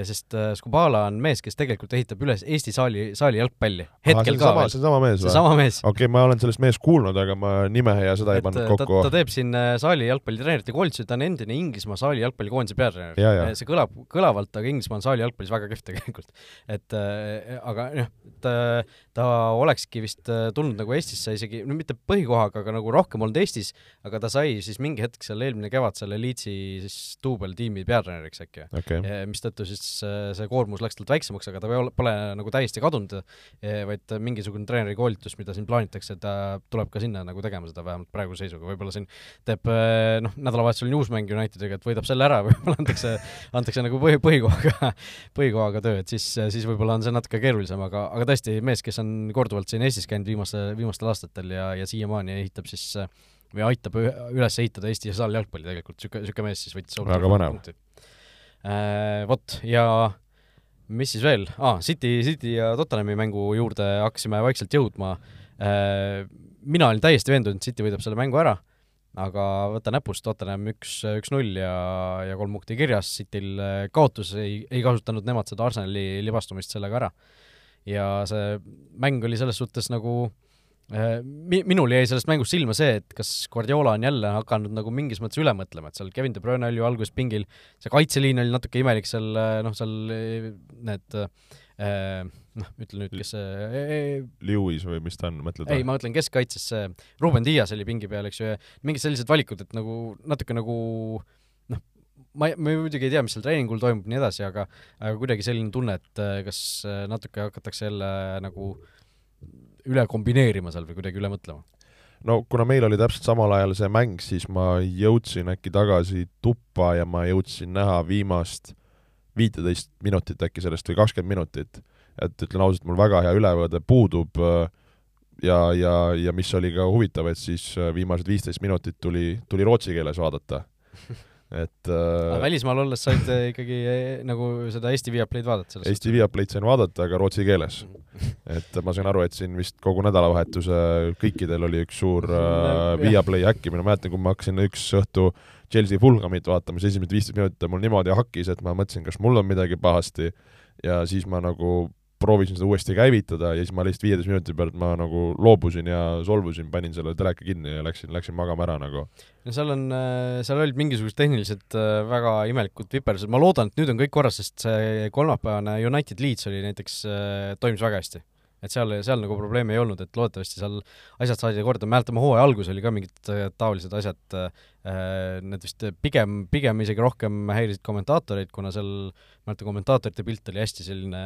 sest äh, Skubala on mees, kes tegelikult ehitab üles Eesti saali, saali jalgpalli. hetkel ka veel. see on sama mees või? sama mees. okei okay,, ma olen sellest mehest kuulnud, aga ma nime ja seda et ei pannud kokku. ta teeb siin äh, saali jalgpallitreenerite koolitusi, ta on endine Inglismaa saali jalgpallikoondise peatreener. see kõlab kõlavalt, aga Inglismaa on saali jalgpallis väga kehv tegelikult. et äh, aga noh, ta, ta olekski vist tulnud nagu Eestisse isegi, no mitte põhikohaga, aga nagu rohkem olnud Eestis, aga ta sai siis mingi hetk seal eelmine kevad selle Leedsi siis duubeltiimi peatreeneriks äkki okay mistõttu siis äh, see koormus läks talt väiksemaks, aga ta pole, pole nagu täiesti kadunud, äh, vaid mingisugune treeneri koolitus, mida siin plaanitakse, ta tuleb ka sinna nagu tegema seda vähemalt praeguse seisuga, võib-olla siin teeb äh, noh, nädalavahetusel newsmäng Unitediga, et võidab selle ära, võib-olla antakse, antakse nagu põhi, põhikohaga, põhikohaga töö, et siis, siis võib-olla on see natuke keerulisem, aga, aga tõesti, mees, kes on korduvalt siin Eestis käinud viimase, viimastel aastatel ja, ja siiamaani ehitab siis või aitab üles ehitada Eesti saaljalgpalli tegelikult, niisugune, niisugune mees siis võttis väga põnev. Vot, ja mis siis veel ah,, City, City ja Tottenhami mängu juurde hakkasime vaikselt jõudma äh,. mina olin täiesti veendunud, et City võidab selle mängu ära, aga võta näpust, Tottenham üks, üks-null ja, ja kolm punkti kirjas, Cityl äh, kaotus, ei, ei kasutanud nemad seda Arsenali libastumist sellega ära. ja see mäng oli selles suhtes nagu äh, Äh, mi-, minul jäi sellest mängust silma see, et kas Guardiola on jälle hakanud nagu mingis mõttes üle mõtlema, et seal Kevin De Bruyne oli ju alguses pingil, see kaitseliin oli natuke imelik seal, äh, noh, seal äh, need noh, ütle nüüd, kes see Lewis või mis ta on, mõtled? ei, ma mõtlen keskkaitses, see Ruben Dias oli pingi peal, eks ju, ja mingid sellised valikud, et nagu natuke nagu noh, ma, ma muidugi ei tea, mis seal treeningul toimub, nii edasi, aga aga kuidagi selline tunne, et kas natuke hakatakse jälle nagu äh, üle kombineerima seal või kuidagi üle mõtlema? no kuna meil oli täpselt samal ajal see mäng, siis ma jõudsin äkki tagasi tuppa ja ma jõudsin näha viimast viiteist minutit äkki sellest või kakskümmend minutit. et ütlen ausalt, mul väga hea ülevaade puudub äh, ja, ja, ja mis oli ka huvitav, et siis äh, viimased viisteist minutit tuli, tuli rootsi keeles vaadata et äh, välismaal olles said ikkagi eh, nagu seda Eesti Viaplay'd vaadata? Eesti Viaplay'd sain vaadata, aga rootsi keeles. Mhm. et ma sain aru, et siin vist kogu nädalavahetuse kõikidel oli üks suur äh, Viaplay häkkimine, ma mäletan, kui ma hakkasin üks õhtu Chelsea Fulhamit vaatama, siis esimesed viisteist minutit mul niimoodi hakkis, et ma mõtlesin, kas mul on midagi pahasti ja siis ma nagu proovisin seda uuesti käivitada ja siis ma lihtsalt viieteist minuti pealt ma nagu loobusin ja solvusin, panin selle teleka kinni ja läksin, läksin magama ära nagu. no seal on, äh, seal olid mingisugused tehnilised äh, väga imelikud viperdused, ma loodan, et nüüd on kõik korras, sest see kolmapäevane United Leeds oli näiteks, äh, toimis väga hästi et seal, seal nagu probleemi ei olnud, et loodetavasti seal asjad saadi korda, mäletame hooaja alguses oli ka mingid äh, taolised asjad äh,, need vist pigem, pigem isegi rohkem häirisid kommentaatoreid, kuna seal, mäletan, kommentaatorite pilt oli hästi selline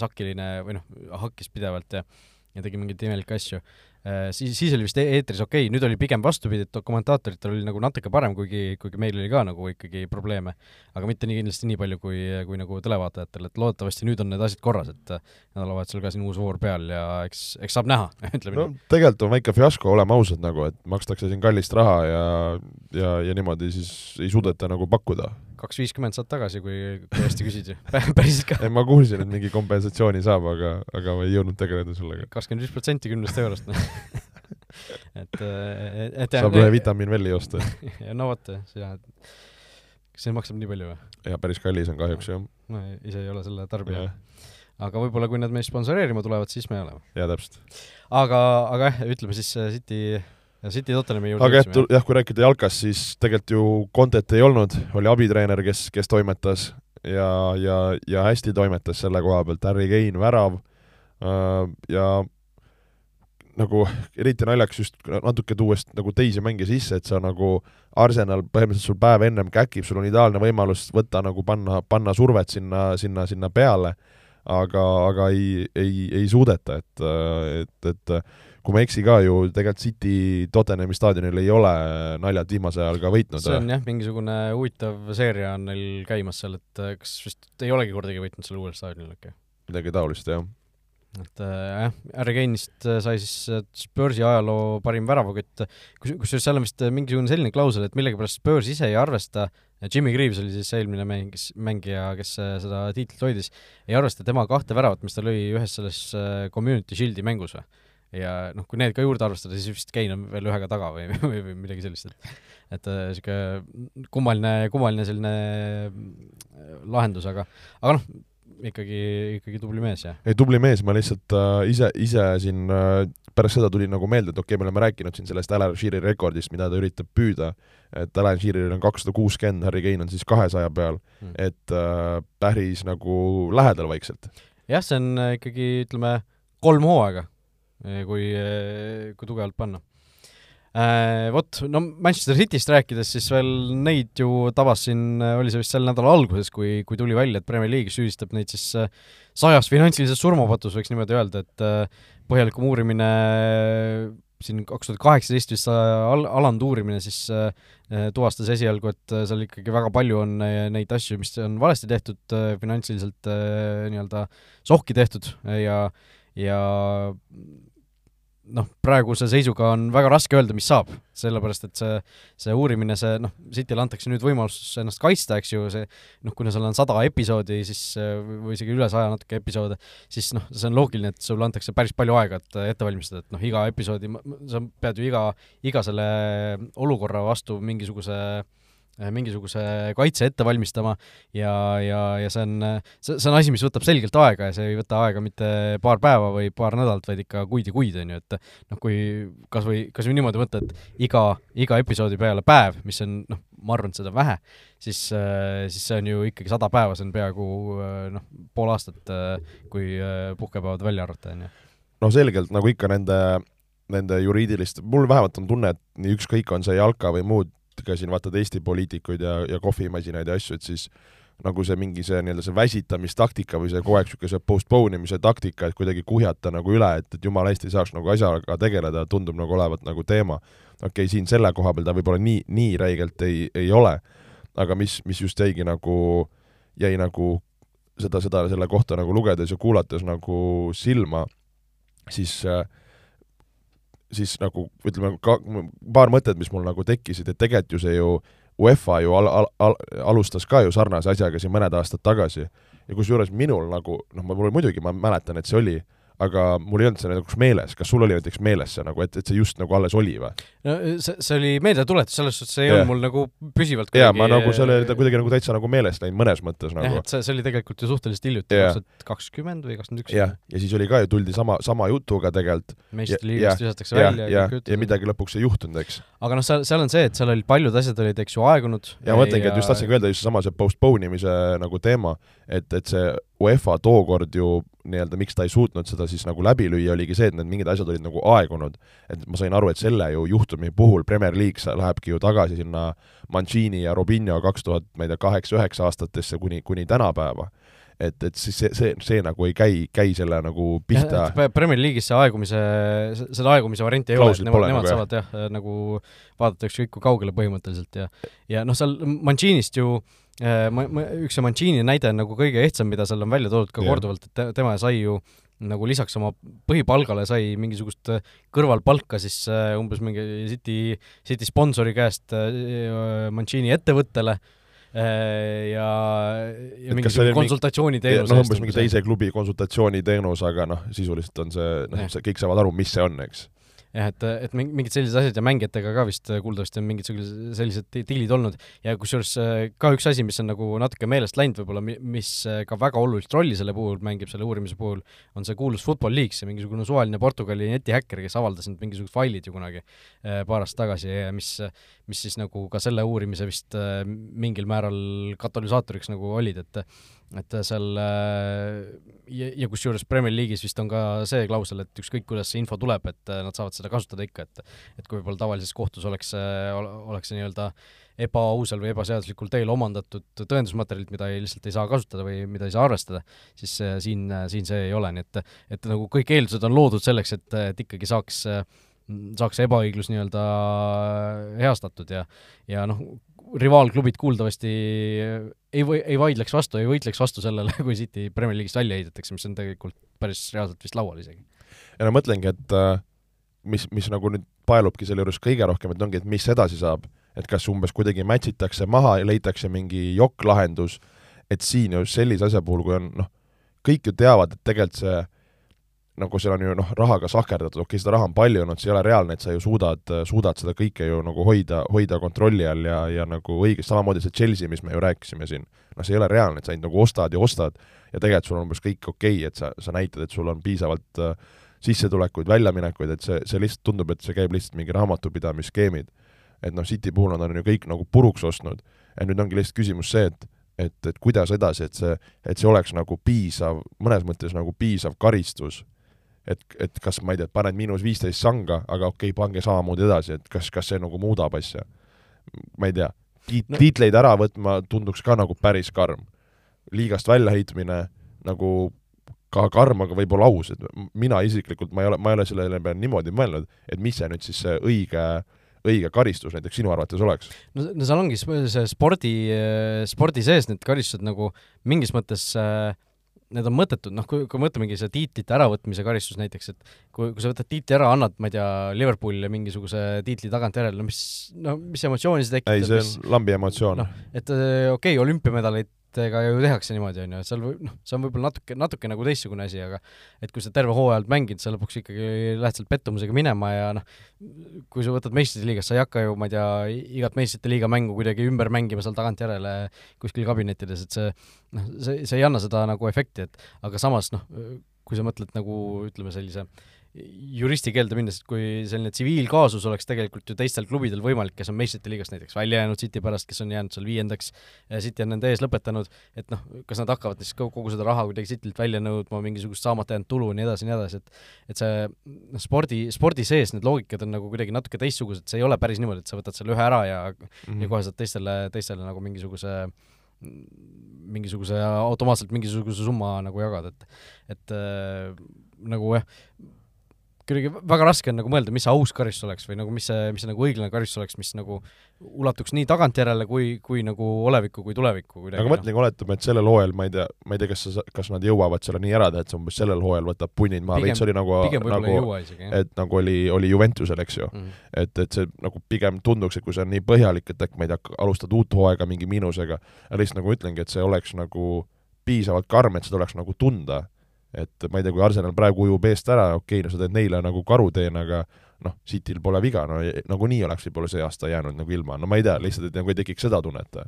sakiline või noh, hakkis pidevalt ja ja tegi mingeid imelikke asju. Äh, siis, siis oli vist e-, eetris okei okay., nüüd oli pigem vastupidi, et kommentaatoritel oli nagu natuke parem, kuigi, kuigi meil oli ka nagu ikkagi probleeme. aga mitte nii kindlasti nii palju kui, kui nagu televaatajatel, et loodetavasti nüüd on need asjad korras, et nädalavahetusel ka siin uus voor peal ja eks, eks saab näha, ütleme no, nii. tegelikult on väike fiasko, oleme ausad nagu, et makstakse siin kallist raha ja, ja, ja niimoodi siis ei suudeta nagu pakkuda kaks viiskümmend saad tagasi, kui, kui hästi küsid ju päriselt ka. ma kuulsin, et mingi kompensatsiooni saab, aga, aga ma ei jõudnud tegeleda sellega. kakskümmend viis protsenti kümnest eurost, noh et, et saab ühe vitamiin veel joosta no vot, jah, kas see maksab nii palju või? jaa, päris kallis on kahjuks, jah. no ise ei ole selle tarbija. aga võib-olla, kui nad meist sponsoreerima tulevad, siis me oleme. jaa, täpselt. aga, aga jah, ütleme siis City ja City Tottenhami juurde aga jah, jah, kui rääkida jalkast, siis tegelikult ju Contet ei olnud, oli abitreener, kes, kes toimetas ja, ja, ja hästi toimetas selle koha pealt, Harry Kane värav. Äh, ja nagu eriti naljakas just natuke tuues nagu teisi mänge sisse, et sa nagu Arsenal põhimõtteliselt sul päev ennem käkib, sul on ideaalne võimalus võtta nagu panna, panna survet sinna, sinna, sinna peale, aga, aga ei, ei, ei suudeta, et, et, et kui ma ei eksi ka ju, tegelikult City Tottenhami staadionil ei ole naljalt viimasel ajal ka võitnud. see on jah, mingisugune huvitav seeria on neil käimas seal, et äh, kas vist ei olegi kordagi võitnud seal uuel staadionil äkki midagi taolist, jah. et äh, jah äh,, Harry Kane'ist äh, sai siis Spursi ajaloo parim väravakütt, kus, kusjuures seal on vist mingisugune selline klausel, et millegipärast Spurs ise ei arvesta Jimmy Greaves oli siis eelmine mäng, kes, mängija, kes seda tiitlit hoidis, ei arvesta tema kahte väravat, mis ta lõi ühes selles Community Shieldi mängus või ja noh, kui need ka juurde arvestada, siis vist Kein on veel ühega taga või, või, või midagi sellist, et et niisugune kummaline, kummaline selline lahendus, aga aga noh, ikkagi, ikkagi tubli mees, jah. ei, tubli mees, ma lihtsalt äh, ise, ise siin äh, pärast seda tuli nagu meelde, et okei okay,, me oleme rääkinud siin sellest Alan Sheareri rekordist, mida ta üritab püüda, et Alan Sheareril on kakssada kuuskümmend, Harry Kane on siis kahesaja peal mm., et äh, päris nagu lähedal vaikselt. jah, see on äh, ikkagi, ütleme, kolm hooaega, kui, äh, kui tugevalt panna. Äh, vot, no Manchester Cityst rääkides, siis veel neid ju tabas siin, oli see vist selle nädala alguses, kui, kui tuli välja, et Premier League'is süüdistab neid siis sajas finantsilises surmapatus, võiks niimoodi öelda, et äh, põhjalikum uurimine siin kaks tuhat kaheksateist vist al-, alanud uurimine siis äh, tuvastas esialgu, et seal ikkagi väga palju on neid asju, mis on valesti tehtud äh,, finantsiliselt äh, nii-öelda sohki tehtud ja ja noh, praeguse seisuga on väga raske öelda, mis saab, sellepärast et see, see uurimine, see noh, Cityle antakse nüüd võimalus ennast kaitsta, eks ju, see noh, kuna seal on sada episoodi, siis või isegi üle saja natuke episoode, siis noh, see on loogiline, et sulle antakse päris palju aega, et ette valmistada, et noh, iga episoodi, sa pead ju iga, iga selle olukorra vastu mingisuguse äh, Äh, mingisuguse kaitse ette valmistama ja, ja, ja see on, see, see on asi, mis võtab selgelt aega ja see ei võta aega mitte paar päeva või paar nädalat, vaid ikka kuid ja kuid, on ju, et noh, kui kas või, kas või niimoodi võtta, et iga, iga episoodi peale päev, mis on noh, ma arvan, et seda on vähe, siis, äh, siis see on ju ikkagi sada päeva, see on peaaegu äh, noh, pool aastat, kui puhkepäevad välja arvata, on ju. no selgelt, nagu ikka nende nende juriidiliste, mul vähemalt on tunne, et nii ükskõik, on see jalka või muud ka siin vaatad Eesti poliitikuid ja, ja kohvimasinaid ja asju, et siis nagu see mingi see nii-öelda see väsitamistaktika või see kogu aeg niisugune see postpone imise taktika, et kuidagi kuhjata nagu üle, et, et jumala hästi saaks nagu asjaga tegeleda, tundub nagu olevat nagu teema. okei okay,, siin selle koha peal ta võib-olla nii, nii räigelt ei, ei ole, aga mis, mis just jäigi nagu, jäi nagu seda, seda selle kohta nagu lugedes ja kuulates nagu silma, siis äh, siis nagu ütleme, ka paar mõtet, mis mul nagu tekkisid, et tegelikult ju see ju UEFA ju al-, al-, al-, alustas ka ju sarnase asjaga siin mõned aastad tagasi. Ja kusjuures minul nagu noh, ma mul muidugi, ma mäletan, et see oli aga mul ei olnud see näiteks meeles, kas sul oli näiteks meeles see nagu, et, et see just nagu alles oli või? no see, see oli meeldetuletus, selles suhtes see ei yeah. olnud mul nagu püsivalt kuidagi jaa, ma nagu, oli ta kuidagi nagu täitsa nagu meelest läinud mõnes mõttes nagu. jah, et see, see oli tegelikult ju suhteliselt hiljuti yeah., kaks tuhat kakskümmend või kakskümmend üks. jah, ja siis oli ka ju, tuldi sama, sama jutuga tegelikult. meistrite liigast visatakse välja ja, ja, ja midagi lõpuks ei juhtunud, eks. aga noh, seal, seal on see, et seal olid paljud asjad olid, eks ju, aegunud. ja ma mõtlengi, et just tahtsingi öelda just seesama see postpone imise nagu teema, et, et see UEFA tookord ju nii-öelda, miks ta ei suutnud seda siis nagu läbi lüüa, oligi see, et need mingid asjad olid nagu aegunud. et ma sain aru, et selle ju juhtumi puhul Premier League lähebki ju tagasi sinna Mancini ja Robinho kaks tuhat, ma ei tea, kaheksa-üheksa aastatesse kuni, kuni tänapäeva et, et siis see, see, see nagu ei käi, käi selle nagu pihta. Premier League'is see aegumise, seda aegumise varianti ei ole, et nemad, nemad nagu, saavad jah, nagu vaadata ükskõik kui kaugele põhimõtteliselt ja ja noh, seal Mancinist ju äh, ma, ma, üks see Mancini näide on nagu kõige ehtsam, mida seal on välja toodud ka yeah. korduvalt, et tema sai ju nagu lisaks oma põhipalgale sai mingisugust äh, kõrvalpalka siis äh, umbes mingi City, City sponsori käest Mancini ettevõttele Äh, ja, ja mingisugune konsultatsiooniteenus. noh, umbes mingi teise klubi konsultatsiooniteenus, aga noh, sisuliselt on see, noh, see kõik saavad aru, mis see on, eks jah, et, et mingid sellised asjad ja mängijatega ka vist kuuldavasti on mingid sellised diilid olnud. Ja kusjuures äh, ka üks asi, mis on nagu natuke meelest läinud võib-olla, mis äh, ka väga olulist rolli selle puhul mängib, selle uurimise puhul, on see kuulus Football League, see mingisugune suvaline Portugali netihäkker, kes avaldas need mingisugused failid ju kunagi äh, paar aastat tagasi mis, mis siis nagu ka selle uurimise vist mingil määral katalüsaatoriks nagu olid, et et seal ja, ja kusjuures Premier League'is vist on ka see klausel, et ükskõik, kuidas see info tuleb, et nad saavad seda kasutada ikka, et et kui võib-olla tavalises kohtus oleks, oleks see nii-öelda ebaausal või ebaseaduslikul teel omandatud tõendusmaterjalid, mida ei, lihtsalt ei saa kasutada või mida ei saa arvestada, siis siin, siin see ei ole, nii et et nagu kõik eeldused on loodud selleks, et, et ikkagi saaks saaks ebaõiglus nii-öelda heastatud ja, ja noh, rivaalklubid kuuldavasti ei või, ei vaidleks vastu, ei võitleks vastu sellele, kui City Premier League'ist välja heidetakse, mis on tegelikult päris reaalselt vist laual isegi. ja no mõtlengi, et äh, mis, mis nagu nüüd paelubki selle juures kõige rohkem, et ongi, et mis edasi saab, et kas umbes kuidagi match itakse maha ja leitakse mingi jokk-lahendus, et siin ju sellise asja puhul, kui on noh, kõik ju teavad, et tegelikult see nagu seal on ju noh, rahaga sahkerdatud, okei okay,, seda raha on palju olnud, see ei ole reaalne, et sa ju suudad, suudad seda kõike ju nagu hoida, hoida kontrolli all ja, ja nagu õigesti, samamoodi see Chelsea, mis me ju rääkisime siin, noh, see ei ole reaalne, et sa ainult nagu ostad ja ostad ja tegelikult sul on umbes kõik okei okay,, et sa, sa näitad, et sul on piisavalt äh, sissetulekuid, väljaminekuid, et see, see lihtsalt tundub, et see käib lihtsalt mingi raamatupidamisskeemid. et noh, City puhul nad on ju kõik nagu puruks ostnud ja nüüd ongi lihtsalt küsimus see, et et, et kuidas edasi, et see, et see oleks nagu piisav, mõnes mõttes nagu piisav karistus et, et kas ma ei tea, paned miinus viisteist sanga, aga okei okay,, pange samamoodi edasi, et kas, kas see nagu muudab asja? ma ei tea, tiit- no., tiitleid ära võtma tunduks ka nagu päris karm. liigast väljaheitmine nagu ka karm, aga võib-olla aus, et mina isiklikult, ma ei ole, ma ei ole sellele peale niimoodi mõelnud, et mis see nüüd siis see õige õige karistus näiteks sinu arvates oleks? no, no seal ongi see spordi, spordi sees need karistused nagu mingis mõttes äh, need on mõttetud, noh, kui, kui mõtlemegi see tiitlite äravõtmise karistus näiteks, et kui, kui sa võtad tiitli ära, annad, ma ei tea, Liverpoolile mingisuguse tiitli tagantjärele, no mis, no mis emotsiooni see tekitab? ei, see on mis, lambi emotsioon. noh, et okei okay,, olümpiamedaleid ega ju tehakse niimoodi, on ju, et seal või noh, see on võib-olla natuke, natuke nagu teistsugune asi, aga et kui sa terve hooaja oled mänginud, sa lõpuks ikkagi lähed sealt pettumusega minema ja noh, kui sa võtad meistrite liigas, sa ei hakka ju, ma ei tea, igat meistrite liiga mängu kuidagi ümber mängima seal tagantjärele kuskil kabinettides, et see noh, see, see ei anna seda nagu efekti, et aga samas noh, kui sa mõtled nagu ütleme, sellise juristi keelde minnes, et kui selline tsiviilkaasus oleks tegelikult ju teistel klubidel võimalik, kes on meistrite liigast näiteks välja jäänud City pärast, kes on jäänud seal viiendaks, City on nende ees lõpetanud, et noh, kas nad hakkavad siis kogu seda raha kuidagi Citylt välja nõudma, mingisugust saamata jäänud tulu ja nii edasi nii edasi, et et see noh, spordi, spordi sees need loogikad on nagu kuidagi natuke teistsugused, see ei ole päris niimoodi, et sa võtad selle ühe ära ja mm -hmm. ja kohe saad teistele, teistele nagu mingisuguse mingisuguse automaatselt mingisuguse summa nagu jagada, et et äh, nagu jah, kuidagi väga raske on nagu mõelda, mis see aus karistus oleks või nagu mis see, mis see nagu õiglane karistus oleks, mis nagu ulatuks nii tagantjärele kui, kui nagu olevikku kui tulevikku kuidagi. aga mõtlengi, oletame, et sellel hooajal, ma ei tea, ma ei tea, kas sa, kas nad jõuavad selle nii ära teha, et see umbes sellel hooajal võtab punnid maha, veits oli nagu, nagu, et nagu oli, oli Juventusel, eks ju mm. -hmm. et, et see nagu pigem tunduks, et kui see on nii põhjalik, et äkki ma ei tea, alustad uut hooaega mingi miinusega, lihtsalt nagu ütlengi, et see oleks nagu piisavalt karm, et seda oleks nagu tunda et ma ei tea, kui Arsenal praegu ujub eest ära, okei okay,, no sa teed neile nagu karuteene, aga noh, Cityl pole viga, no nagunii oleks võib-olla see aasta jäänud nagu ilma, no ma ei tea, lihtsalt, et nagu ei tekiks seda tunnet.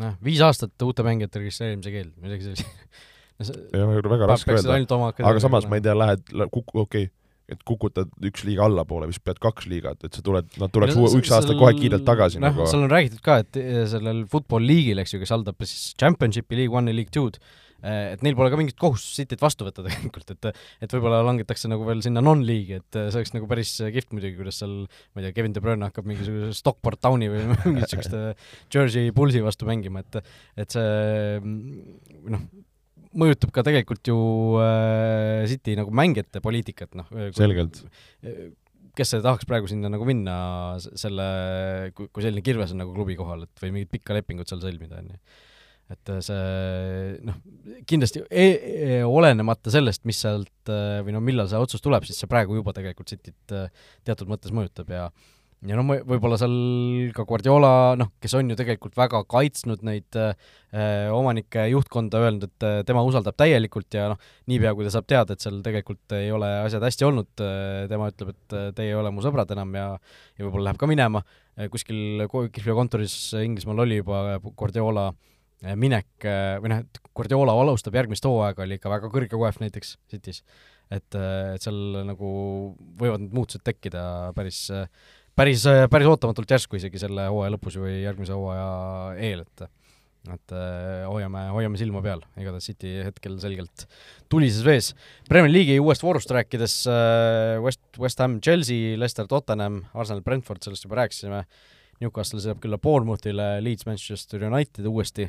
noh, viis aastat uute mängijate registreerimise keeld, midagi sellist no see ja, väga raske öelda, aga samas ma ei tea, lähed, kuku-, okei okay,, et kukutad üks liiga allapoole, vist pead kaks liigat, et sa tuled, nad tuleks no, üks aasta kohe kiirelt tagasi noh, nagu. seal on räägitud ka, et sellel football liigil, eks ju, kes haldab siis Championshipi, League One'i, League Two'd, et neil pole ka mingit kohustust Cityt vastu võtta tegelikult, et et võib-olla langetakse nagu veel sinna non-liigi, et see oleks nagu päris kihvt muidugi, kuidas seal ma ei tea, Kevin De Bruyne hakkab mingisuguse Stockport Towni või mingit niisugust Jersey Bullsi vastu mängima, et et see noh, mõjutab ka tegelikult ju äh, City nagu mängijate poliitikat, noh. selgelt kes see tahaks praegu sinna nagu minna selle, kui, kui selline kirves on nagu klubi kohal, et või mingit pikka lepingut seal sõlmida, on ju et äh, see noh, kindlasti e e olenemata sellest, mis sealt äh, või no millal see otsus tuleb, siis see praegu juba tegelikult Cityt äh, teatud mõttes mõjutab ja ja noh, võib-olla seal ka Guardiola, noh, kes on ju tegelikult väga kaitsnud neid äh, omanike juhtkonda, öelnud, et tema usaldab täielikult ja noh, niipea kui ta saab teada, et seal tegelikult ei ole asjad hästi olnud äh,, tema ütleb, et teie ei ole mu sõbrad enam ja ja võib-olla läheb ka minema, kuskil kihlveokontoris Inglismaal oli juba Guardiola Äh, minek äh, või noh, et Guardiola alustab järgmist hooaega, oli ikka väga kõrge koef näiteks City's. et, äh, et seal nagu võivad need muutused tekkida päris, päris, päris ootamatult järsku isegi selle hooaja lõpus või järgmise hooaja eel, et et hoiame, hoiame silma peal, igatahes City hetkel selgelt tulises vees. Premier League'i uuest voorust rääkides West, West Ham, Chelsea, Leicester, Tottenham, Arsenal, Brentford, sellest juba rääkisime, Newcastle saab külla Bournemouthile, Leeds, Manchester United uuesti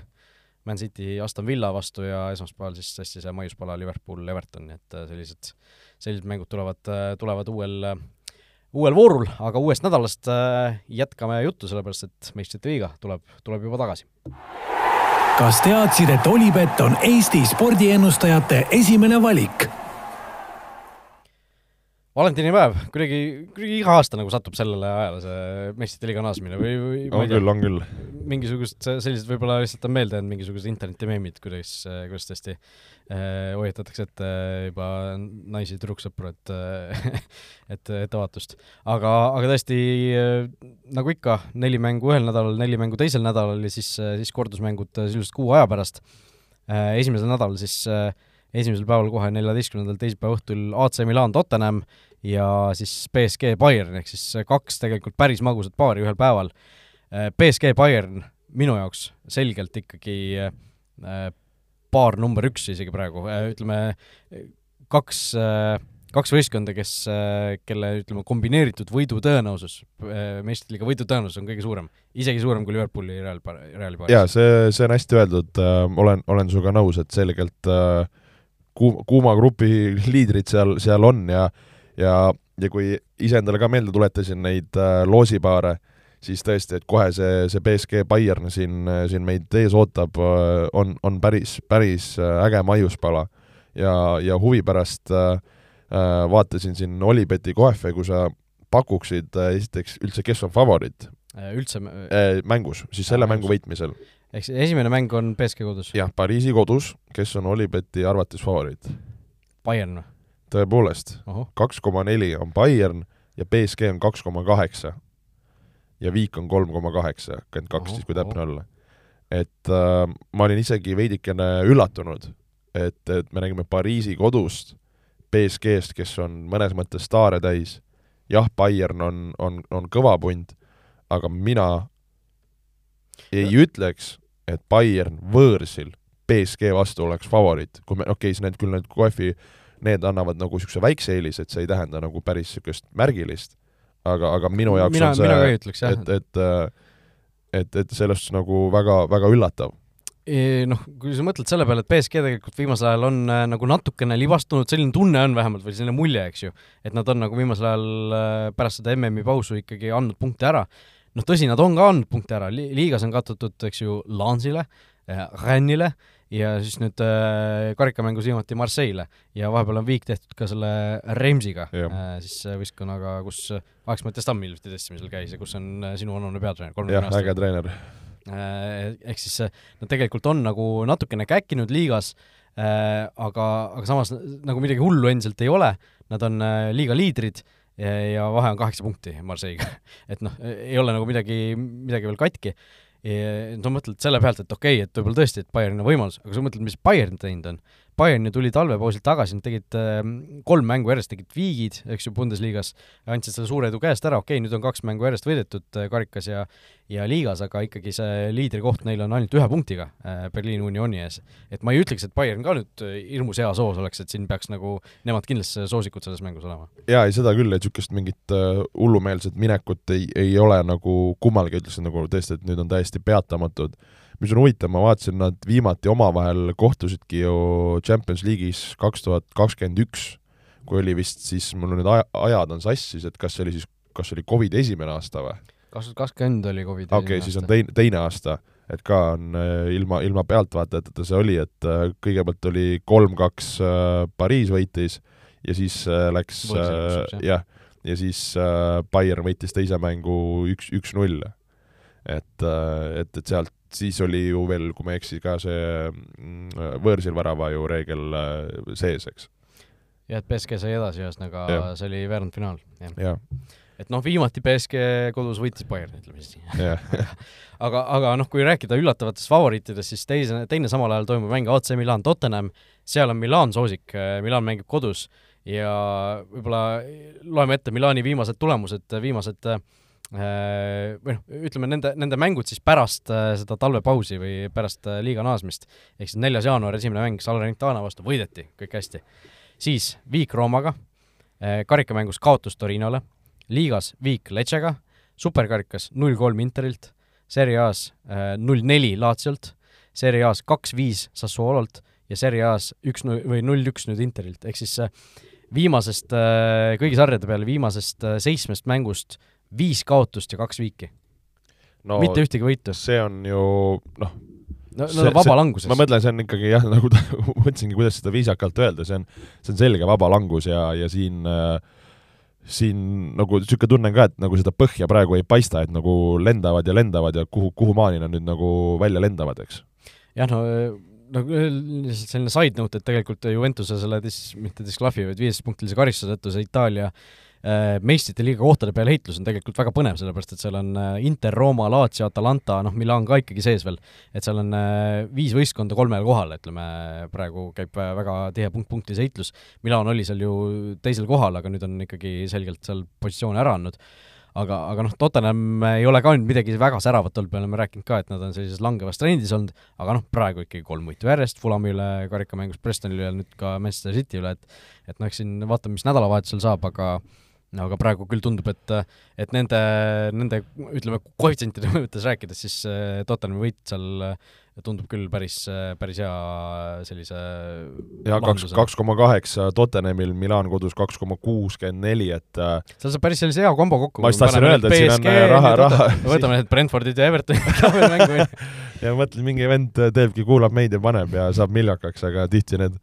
Man City Aston Villa vastu ja esmaspäeval siis tõesti see maiuspala Liverpool Everton, nii et äh, sellised, sellised mängud tulevad, äh, tulevad uuel, äh, uuel voorul, aga uuest nädalast jätkame juttu, sellepärast et meistrite liiga tuleb, tuleb juba tagasi. kas teadsid, et Olipet on Eesti spordiennustajate esimene valik? Valentinipäev, kuidagi, kuidagi iga aasta nagu satub sellele ajale see meistrite liiga naasmine või, või on küll, on küll. mingisugust sellised võib-olla lihtsalt on meelde jäänud mingisugused internetimeemid, kuidas, kuidas tõesti äh, hoiatatakse ette juba naisi tüdruksõpru, et et ettevaatust. aga, aga tõesti äh, nagu ikka, neli mängu ühel nädalal, neli mängu teisel nädalal ja siis, siis kordusmängud sisuliselt kuu aja pärast äh,. esimesel nädalal siis äh, esimesel päeval kohe neljateistkümnendal teisipäeva õhtul AC Milan Tottenham ja siis BSG Bayern, ehk siis kaks tegelikult päris magusat paari ühel päeval. BSG Bayern minu jaoks selgelt ikkagi äh, paar number üks isegi praegu, äh, ütleme kaks, äh, kaks võistkonda, kes, kelle ütleme, kombineeritud võidu tõenäosus, meistriliiga võidu tõenäosus on kõige suurem, isegi suurem kui Liverpooli Real, Reali paaris. jaa, see, see on hästi öeldud, olen, olen sinuga nõus, et selgelt äh, kuum, kuuma grupi liidrid seal, seal on ja ja, ja kui ise endale ka meelde tuletasin neid äh, loosipaare, siis tõesti, et kohe see, see BSG Bayern siin, siin meid ees ootab, äh, on, on päris, päris äh, äge maiuspala. ja, ja huvi pärast äh, äh vaatasin siin Olibeti kohve, kui sa pakuksid esiteks üldse, kes on favoriit? üldse mängus, siis selle mängu võitmisel ehk siis esimene mäng on BSG kodus? jah, Pariisi kodus, kes on Olibeti arvates favoriit? Bayern või? tõepoolest, kaks koma neli on Bayern ja BSG on kaks koma kaheksa. ja Viik on kolm koma kaheksa, kakskümmend kaks siis, kui täpne olla. et äh, ma olin isegi veidikene üllatunud, et, et me nägime Pariisi kodust BSG-st, kes on mõnes mõttes staare täis, jah, Bayern on, on, on kõva punt, aga mina ei ütleks, et Bayern võõrsil BSG vastu oleks favoriit, kui me, okei okay,, need küll need KOF-i, need annavad nagu niisuguse väikse eelise, et see ei tähenda nagu päris niisugust märgilist, aga, aga minu jaoks mina, on see, et, et et, et selles suhtes nagu väga, väga üllatav. Noh, kui sa mõtled selle peale, et BSG tegelikult viimasel ajal on äh, nagu natukene libastunud, selline tunne on vähemalt või selline mulje, eks ju, et nad on nagu viimasel ajal äh, pärast seda MM-i pausu ikkagi andnud punkte ära noh, tõsi, nad on ka andnud punkte ära, liigas on kaotatud, eks ju, Lansile äh,, Rennile ja siis nüüd äh, karikamängus viimati Marseille'le ja vahepeal on viik tehtud ka selle Remsiga äh,, siis äh, võistkonnaga, kus Alex Mattias-Tamm hiljuti testimisel käis ja kus on äh, sinu vanune peatreener, aastane. äge treener äh,. Ehk siis nad tegelikult on nagu natukene käkkinud liigas äh,, aga, aga samas nagu midagi hullu endiselt ei ole, nad on äh, liiga liidrid ja, ja vahe on kaheksa punkti Marseille'ga et noh, ei ole nagu midagi, midagi veel katki. sa mõtled selle pealt, et okei okay,, et võib-olla tõesti, et Bayernil on võimalus, aga sa mõtled, mis Bayern teinud on. Bayern ju tuli talvepausilt tagasi, nad tegid äh, kolm mängu järjest, tegid viigid, eks ju, Bundesliga-s, andsid selle suure edu käest ära, okei okay,, nüüd on kaks mängu järjest võidetud äh, karikas ja ja liigas, aga ikkagi see liidrikoht neil on ainult ühe punktiga äh, Berliini Unioni ees. et ma ei ütleks, et Bayern ka nüüd äh, hirmus hea soos oleks, et siin peaks nagu nemad kindlasti soosikud selles mängus olema. jaa, ei seda küll, et niisugust mingit äh, hullumeelset minekut ei, ei ole nagu kummalgi, ütleksin nagu tõesti, et nüüd on täiesti peatamatud mis on huvitav, ma vaatasin, nad viimati omavahel kohtusidki ju Champions League'is kaks tuhat kakskümmend üks, kui oli vist siis, mul nüüd aja, ajad on sassis, et kas see oli siis, kas see oli Covidi esimene aasta või? kaks tuhat kakskümmend oli Covidi okei okay,, siis on teine, teine aasta, et ka on äh, ilma, ilma pealtvaatajateta see oli, et äh, kõigepealt oli kolm-kaks äh, Pariis võitis ja siis läks jah, ja siis Bayern võitis teise mängu üks, üks-null. Et, et, et sealt siis oli ju veel, kui ma ei eksi, ka see mm, võõrsil värava ju reegel äh, sees, eks. jah, et BSG sai edasi ühesõnaga, see oli veerandfinaal, jah. Ja. et noh, viimati BSG kodus võitis Bayern, ütleme siis nii. Aga, aga noh, kui rääkida üllatavatest favoriitidest, siis teise, teine samal ajal toimub mäng AC Milan Tottenham, seal on Milan soosik, Milan mängib kodus. Ja võib-olla loeme ette Milani viimased tulemused, viimased äh, Äh, või noh, ütleme nende, nende mängud siis pärast äh, seda talvepausi või pärast äh, liiga naasmist, ehk siis neljas jaanuar esimene mäng Salernitana vastu võideti, kõik hästi. siis viik Roomaga, karikamängus kaotus Torinole, liigas viik Lecega, superkarikas null kolm Interilt, Serie A-s null neli Laziolt, Serie A-s kaks-viis Sassuololt ja Serie A-s üks või null üks nüüd Interilt, ehk siis viimasest, kõigi sarjade peale viimasest seitsmest mängust viis kaotust ja kaks viiki no,. mitte ühtegi võitu. see on ju noh, no, no vaba languses. ma mõtlen, see on ikkagi jah, nagu mõtlesingi, kuidas seda viisakalt öelda, see on, see on selge vaba langus ja, ja siin äh, siin nagu niisugune tunne ka, et nagu seda põhja praegu ei paista, et nagu lendavad ja lendavad ja kuhu, kuhumaani nad nüüd nagu välja lendavad, eks. jah, no no lihtsalt selline side note, et tegelikult Juventuse selle dis-, mitte disklahvi, vaid viieteistpunktilise karistuse tõttu see Itaalia äh, meistrite liiga kohtade peale heitlus on tegelikult väga põnev, sellepärast et seal on äh, Inter, Rooma, Lazio, Atalanta, noh, Milan ka ikkagi sees veel, et seal on äh, viis võistkonda kolmel kohal, ütleme, praegu käib väga tihe punkt-punktilise heitlus. Milan oli seal ju teisel kohal, aga nüüd on ikkagi selgelt seal positsioone ära andnud. Aga, aga noh, Tottenham ei ole ka nüüd midagi väga säravat olnud, me oleme rääkinud ka, et nad on sellises langevas trendis olnud, aga noh, praegu ikkagi kolm võitu järjest, Fulami üle karikamängus, Prestoni üle, nüüd ka Manchester City üle, et et noh, eks siin vaatame, mis nädalavahetusel saab, aga no aga praegu küll tundub, et, et nende, nende ütleme, koefitsientide mõttes rääkides, siis Tottenhami võit seal tundub küll päris, päris hea sellise ja kaks, kaks koma kaheksa Tottenhamil, Milan kodus kaks koma kuuskümmend neli, et äh, seal saab päris sellise hea kombo kokku. ma just tahtsin öelda, et siin on äh, raha, raha võtame need Brentfordid ja Evertonid ka veel mängu ja mõtlen, mingi vend teebki, kuulab meid ja paneb ja saab miljakaks, aga tihti need,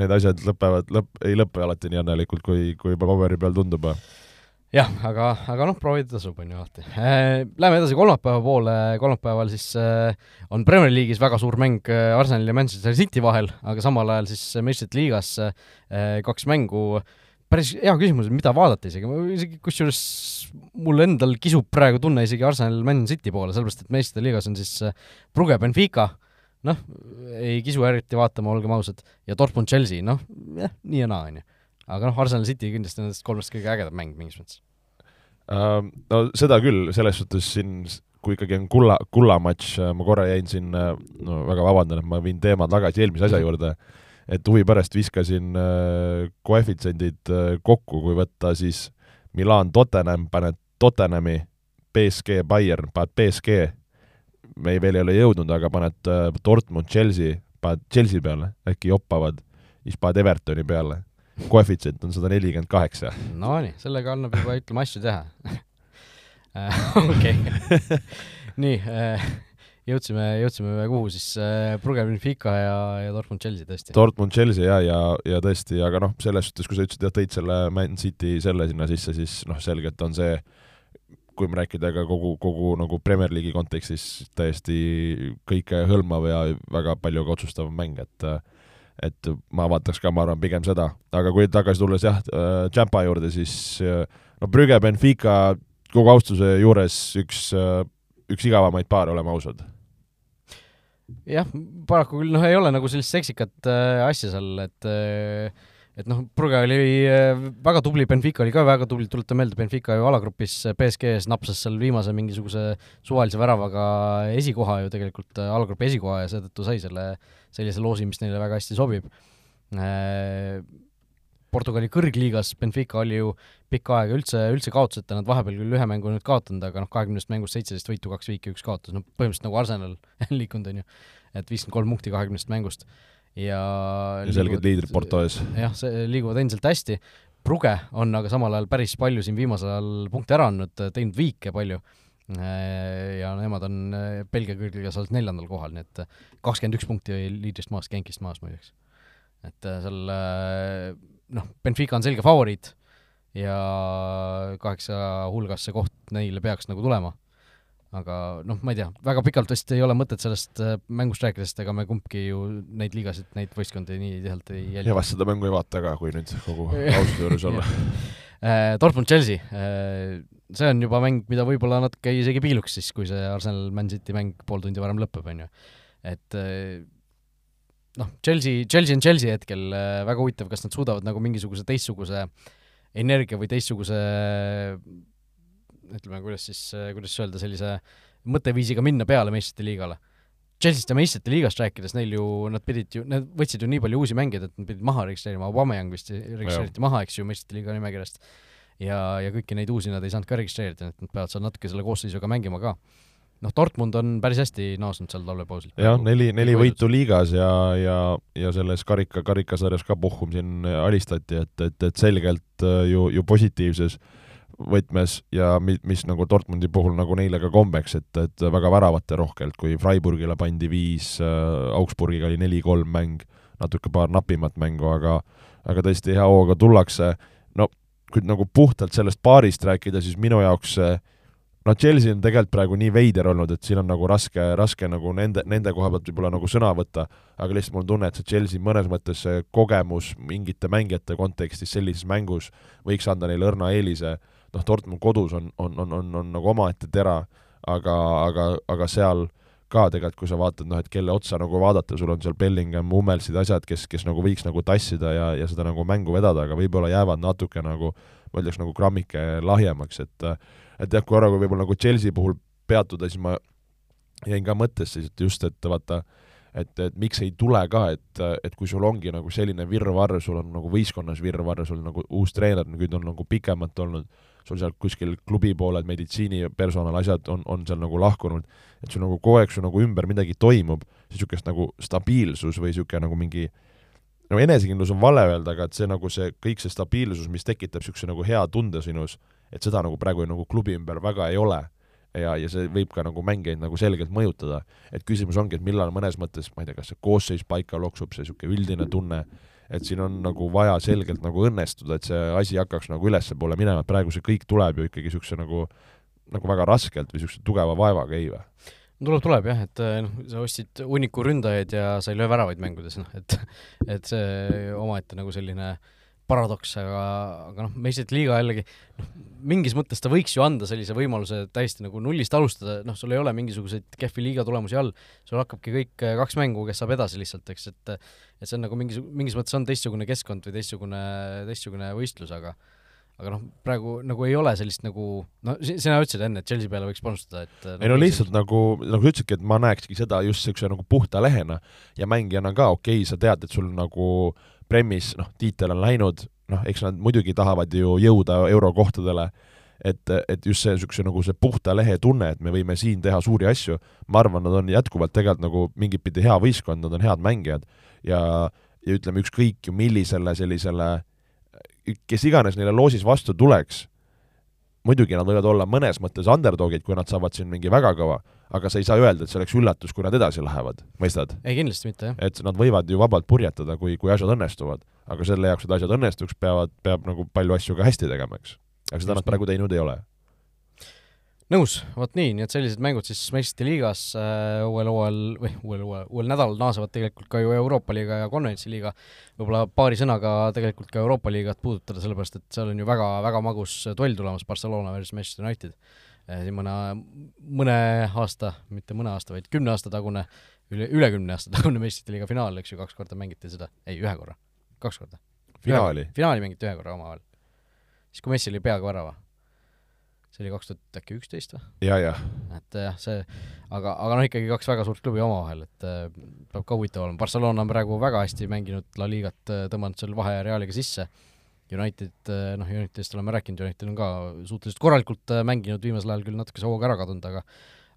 need asjad lõpevad, lõpp, ei lõpe alati nii õnnelikult, kui, kui paberi peal tundub jah, aga, aga noh, proovida tasub, on ju alati. Äh,. Läheme edasi kolmapäeva poole, kolmapäeval siis äh, on Premier League'is väga suur mäng äh, Arsenali ja Manchester City vahel, aga samal ajal siis meistrite liigas äh, kaks mängu, päris hea küsimus, mida vaadata isegi, isegi kusjuures mul endal kisub praegu tunne isegi Arsenal Man City poole, sellepärast et meistrite liigas on siis äh, Brugge Benfica, noh, ei kisu eriti vaatama, olgem ausad, ja Dortmund Chelsea, noh, jah, nii ja naa, on ju. Aga noh, Arsenal City kindlasti nendest kolmest kõige ägedam mäng mingis mõttes. Uh,. No seda küll, selles suhtes siin kui ikkagi on kulla, kullamatš, äh, ma korra jäin siin, äh, no väga vabandan, et ma viin teema tagasi eelmise asja juurde, et huvi pärast viskasin koefitsiendid kokku, kui võtta siis Milan Tottenham, paned Tottenhami, BSG Bayern, paned BSG, me ei, veel ei ole jõudnud, aga paned äh, Dortmund Chelsea, paned Chelsea peale, äkki joppavad, siis paned Evertoni peale koefitsient on sada nelikümmend kaheksa. Nonii, sellega annab juba, ütleme, asju teha okei, nii, äh, jõudsime, jõudsime kuhu siis, äh, Brugge Benfica ja, ja Dortmund Chelsea tõesti? Dortmund Chelsea ja, ja, ja tõesti, aga noh, selles suhtes, kui sa ütlesid, jah, tõid selle Man City selle sinna sisse, siis noh, selgelt on see kui rääkida ka kogu, kogu nagu Premier League'i kontekstis täiesti kõike hõlmav ja väga palju ka otsustav mäng, et et ma vaataks ka, ma arvan, pigem seda, aga kui tagasi tulles jah Champa juurde, siis no Brügge, Benfica kogu austuse juures üks üks igavamaid paare, oleme ausad. jah, paraku küll noh, ei ole nagu sellist seksikat äh, asja seal, et äh, et noh, Brügge oli äh, väga tubli, Benfica oli ka väga tubli, tuletan meelde, Benfica ju alagrupis BSG-s napsas seal viimase mingisuguse suvalise väravaga esikoha ju tegelikult, äh, alagrupi esikoha ja seetõttu sai selle sellise loosi, mis neile väga hästi sobib. Äh, Portugali kõrgliigas Benfica oli ju pikka aega üldse, üldse kaotuseta, nad vahepeal küll ühe mängu nüüd kaotanud, aga noh, kahekümnest mängust seitseteist võitu, kaks viiki, üks kaotus, no põhimõtteliselt nagu Arsenal liikunud, on ju. et viiskümmend kolm punkti kahekümnest mängust ja ja selged liidrid Porto ees. jah, see, liiguvad endiselt hästi, Pruge on aga samal ajal päris palju siin viimasel ajal punkte ära andnud, teinud viike palju Äh, ja nemad on äh, Belgia kõrgliigas alles neljandal kohal, nii et äh, kakskümmend üks punkti liidrist maas, Genkist maas muideks. et seal noh, Benfica on selge favoriit ja kaheksa hulgas see koht neile peaks nagu tulema. Aga noh, ma ei tea, väga pikalt vist ei ole mõtet sellest mängust rääkida, sest ega me kumbki ju neid liigasid, neid võistkondi nii tihedalt ei jälgi. ja vast seda mängu ei vaata ka, kui nüüd kogu aususe juures olla Dortmund Chelsea, see on juba mäng, mida võib-olla natuke isegi piiluks siis, kui see Arsenal Man City mäng pool tundi varem lõpeb, on ju. et noh, Chelsea, Chelsea on Chelsea hetkel, väga huvitav, kas nad suudavad nagu mingisuguse teistsuguse energia või teistsuguse ütleme, kuidas siis, kuidas öelda, sellise mõtteviisiga minna peale meistrite liigale. Chelsea'st ja meistrite liigast rääkides, neil ju, nad pidid ju, nad võtsid ju nii palju uusi mängijaid, et nad pidid maha registreerima, Aubameyang vist registreeriti maha, eks ju, meistrite liiga nimekirjast ja, ja kõiki neid uusi nad ei saanud ka registreerida, et nad peavad seal natuke selle koosseisuga mängima ka. noh, Dortmund on päris hästi naasnud seal talvepausil. jah, neli, neli võitu liigas ja, ja, ja selles karika, karikasarjas ka Pohhum siin alistati, et, et, et selgelt äh, ju, ju positiivses võtmes ja mi-, mis nagu Dortmundi puhul nagu neile ka kombeks, et, et väga väravate rohkelt, kui Freiburgile pandi viis, äh, Augsburgiga oli neli-kolm mäng, natuke paar napimat mängu, aga aga tõesti hea hooga tullakse. Kui nagu puhtalt sellest paarist rääkida, siis minu jaoks see no Chelsea on tegelikult praegu nii veider olnud, et siin on nagu raske, raske nagu nende, nende koha pealt võib-olla nagu sõna võtta, aga lihtsalt mul on tunne, et see Chelsea mõnes mõttes see kogemus mingite mängijate kontekstis sellises mängus võiks anda neile õrna eelise, noh, Dortmund kodus on, on, on, on, on nagu omaette tera, aga, aga, aga seal ka tegelikult, kui sa vaatad, noh, et kelle otsa nagu vaadata, sul on seal Bellingham, Hummelsid, asjad, kes, kes nagu võiks nagu tassida ja, ja seda nagu mängu vedada, aga võib-olla jäävad natuke nagu, ma ütleks, nagu grammike lahjemaks, et et jah, korra kui võib-olla nagu Chelsea puhul peatuda, siis ma jäin ka mõttesse lihtsalt just, et vaata, et, et miks ei tule ka, et, et kui sul ongi nagu selline virvarr, sul on nagu võistkonnas virvarr, sul nagu uus treener, nüüd on nagu pikemalt olnud, sul seal kuskil klubi pooled meditsiinipersonal, asjad on, on seal nagu lahkunud, et sul nagu kogu aeg sul nagu ümber midagi toimub, niisugust nagu stabiilsus või niisugune nagu mingi no enesekindlus on vale öelda, aga et see nagu see, kõik see stabiilsus, mis tekitab niisuguse nagu hea tunde sinus, et seda nagu praegu nagu klubi ümber väga ei ole. ja, ja see võib ka nagu mängijaid nagu selgelt mõjutada. et küsimus ongi, et millal mõnes mõttes, ma ei tea, kas see koosseis paika loksub, see niisugune üldine tunne, et siin on nagu vaja selgelt nagu õnnestuda, et see asi hakkaks nagu ülespoole minema, et praegu see kõik tuleb ju ikkagi niisuguse nagu, nagu väga raskelt või niisuguse tugeva vaevaga, ei või? tuleb, tuleb jah, et noh, sa ostsid hunniku ründajaid ja sa ei löö väravaid mängudes, noh et et see omaette nagu selline paradoks, aga, aga noh, meistrite liiga jällegi noh, mingis mõttes ta võiks ju anda sellise võimaluse täiesti nagu nullist alustada, noh, sul ei ole mingisuguseid kehvi liiga tulemusi all, sul hakkabki kõik eh, kaks mängu, kes saab edasi lihtsalt, eks, et et see on nagu mingis, mingis mõttes on teistsugune keskkond või teistsugune, teistsugune võistlus, aga aga noh, praegu nagu ei ole sellist nagu, no sina ütlesid enne, et Chelsea peale võiks panustada, et ei no lihtsalt sellist... nagu, nagu sa ütlesidki, et ma näekski seda just niisuguse nagu puhta lehena ja mängijana ka okei okay,, sa tead, et sul nagu Premis, noh, tiitel on läinud, noh, eks nad muidugi tahavad ju jõuda eurokohtadele, et, et just see niisuguse nagu see puhta lehe tunne, et me võime siin teha suuri asju, ma arvan, nad on jätkuvalt tegelikult nagu mingit pidi hea võistkond, nad on head mängijad ja, ja ütleme, ükskõik ju millisele sellisele, kes iganes neile loosis vastu tuleks, muidugi nad võivad olla mõnes mõttes underdogid, kui nad saavad siin mingi väga kõva, aga sa ei saa öelda, et see oleks üllatus, kui nad edasi lähevad, mõistad? ei, kindlasti mitte, jah. et nad võivad ju vabalt purjetada, kui, kui asjad õnnestuvad. aga selle jaoks, et asjad õnnestuks, peavad, peab nagu palju asju ka hästi tegema, eks. Aga seda nad praegu teinud ei ole nõus, vot nii, nii et sellised mängud siis meistrite liigas äh, uuel hooajal või uuel, uuel, uuel nädalal naasevad tegelikult ka ju Euroopa liiga ja konverentsi liiga. võib-olla paari sõnaga tegelikult ka Euroopa liigat puudutada, sellepärast et seal on ju väga, väga magus duell tulemas, Barcelona versus Manchester United Eh, siin mõne, mõne aasta, mitte mõne aasta, vaid kümne aasta tagune, üle, üle kümne aasta tagune meistrite liiga finaal, eks ju, kaks korda mängiti seda, ei, ühe korra, kaks korda. finaali? finaali mängiti ühe korra omavahel. Siis, kui Messi oli peaaegu värava. see oli kaks tuhat äkki üksteist või? ja, jah. et jah, see, aga, aga noh, ikkagi kaks väga suurt klubi omavahel, et äh, peab ka huvitav olema, Barcelona on praegu väga hästi mänginud La Ligat, tõmmanud seal vahe Realiga sisse United, eh, noh, Unitedist oleme rääkinud, United on ka suhteliselt korralikult eh, mänginud, viimasel ajal küll natuke see hoog ära kadunud, aga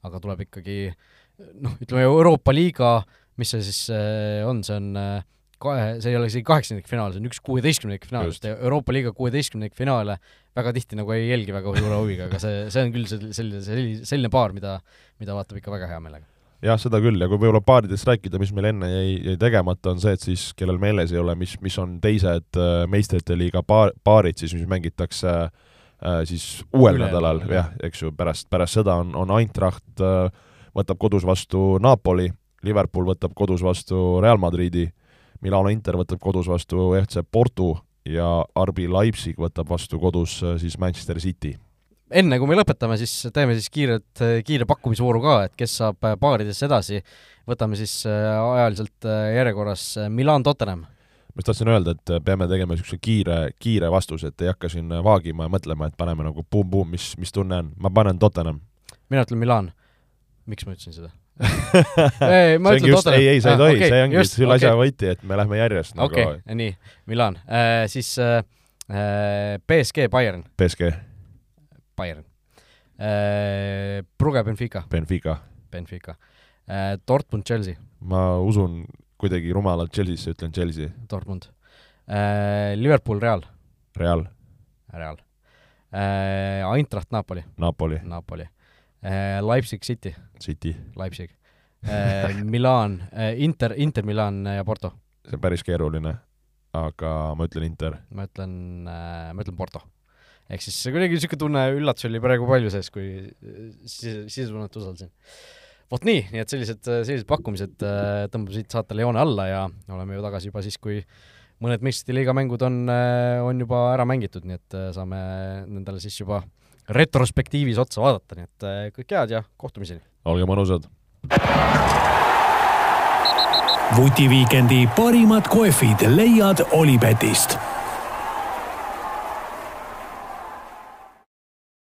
aga tuleb ikkagi noh, ütleme Euroopa liiga, mis see siis eh, on, see on kahe, see ei ole isegi kaheksakümnendik finaal, see on üks kuueteistkümnendik finaal, sest Euroopa liiga kuueteistkümnendik finaale väga tihti nagu ei jälgi väga suure huviga, aga see, see on küll selline, selline, selline paar, mida, mida vaatab ikka väga hea meelega. Jah, seda küll, ja kui võib-olla paaridest rääkida, mis meil enne jäi, jäi tegemata, on see, et siis, kellel meeles ei ole, mis, mis on teised äh, meistrite liiga paar, paarid siis, mis mängitakse äh, siis uuel Üle, nädalal, jah, eks ju, pärast, pärast seda on, on Eintracht äh, võtab kodus vastu Napoli, Liverpool võtab kodus vastu Real Madridi, Milano Inter võtab kodus vastu FC Porto ja RB Leipzig võtab vastu kodus äh, siis Manchester City enne kui me lõpetame, siis teeme siis kiiret, kiire pakkumisvooru ka, et kes saab paaridesse edasi. võtame siis äh, ajaliselt äh, järjekorras äh, Milan Tottenham. ma just tahtsin öelda, et peame tegema niisuguse kiire, kiire vastuse, et ei hakka siin vaagima ja mõtlema, et paneme nagu buum-buum, mis, mis tunne on. ma panen Tottenham. mina ütlen Milan. miks ma ütlesin seda ei, ma ütlen Tottenham. ei, ei, sa ei ah, tohi okay,, see ongi just, selle okay. asja võti, et me lähme järjest nagu okei okay,, nii, Milan äh,. siis äh, BSG Bayern. BSG Bayern äh,. Brugge Benfica. Benfica. Benfica äh,. Dortmund Chelsea. ma usun kuidagi rumalalt Chelsea'sse, ütlen Chelsea. Dortmund äh,. Liverpool Real. Real. Real äh,. Eintracht Napoli. Napoli. Napoli äh,. Leipzig City. City. Leipzig äh,. Milan äh,, Inter, Inter Milan ja Porto. see on päris keeruline, aga ma ütlen Inter. ma ütlen äh,, ma ütlen Porto ehk siis kuidagi niisugune tunne, üllatus oli praegu palju sees, kui sise, sisetunnet usaldasin. vot nii, nii et sellised, sellised pakkumised äh, tõmbasid saatele joone alla ja oleme ju tagasi juba siis, kui mõned meistrite liiga mängud on, äh, on juba ära mängitud, nii et äh, saame nendele siis juba retrospektiivis otsa vaadata, nii et kõike head ja kohtumiseni! olge mõnusad! vutiviikendi parimad kohvid leiad Olipetist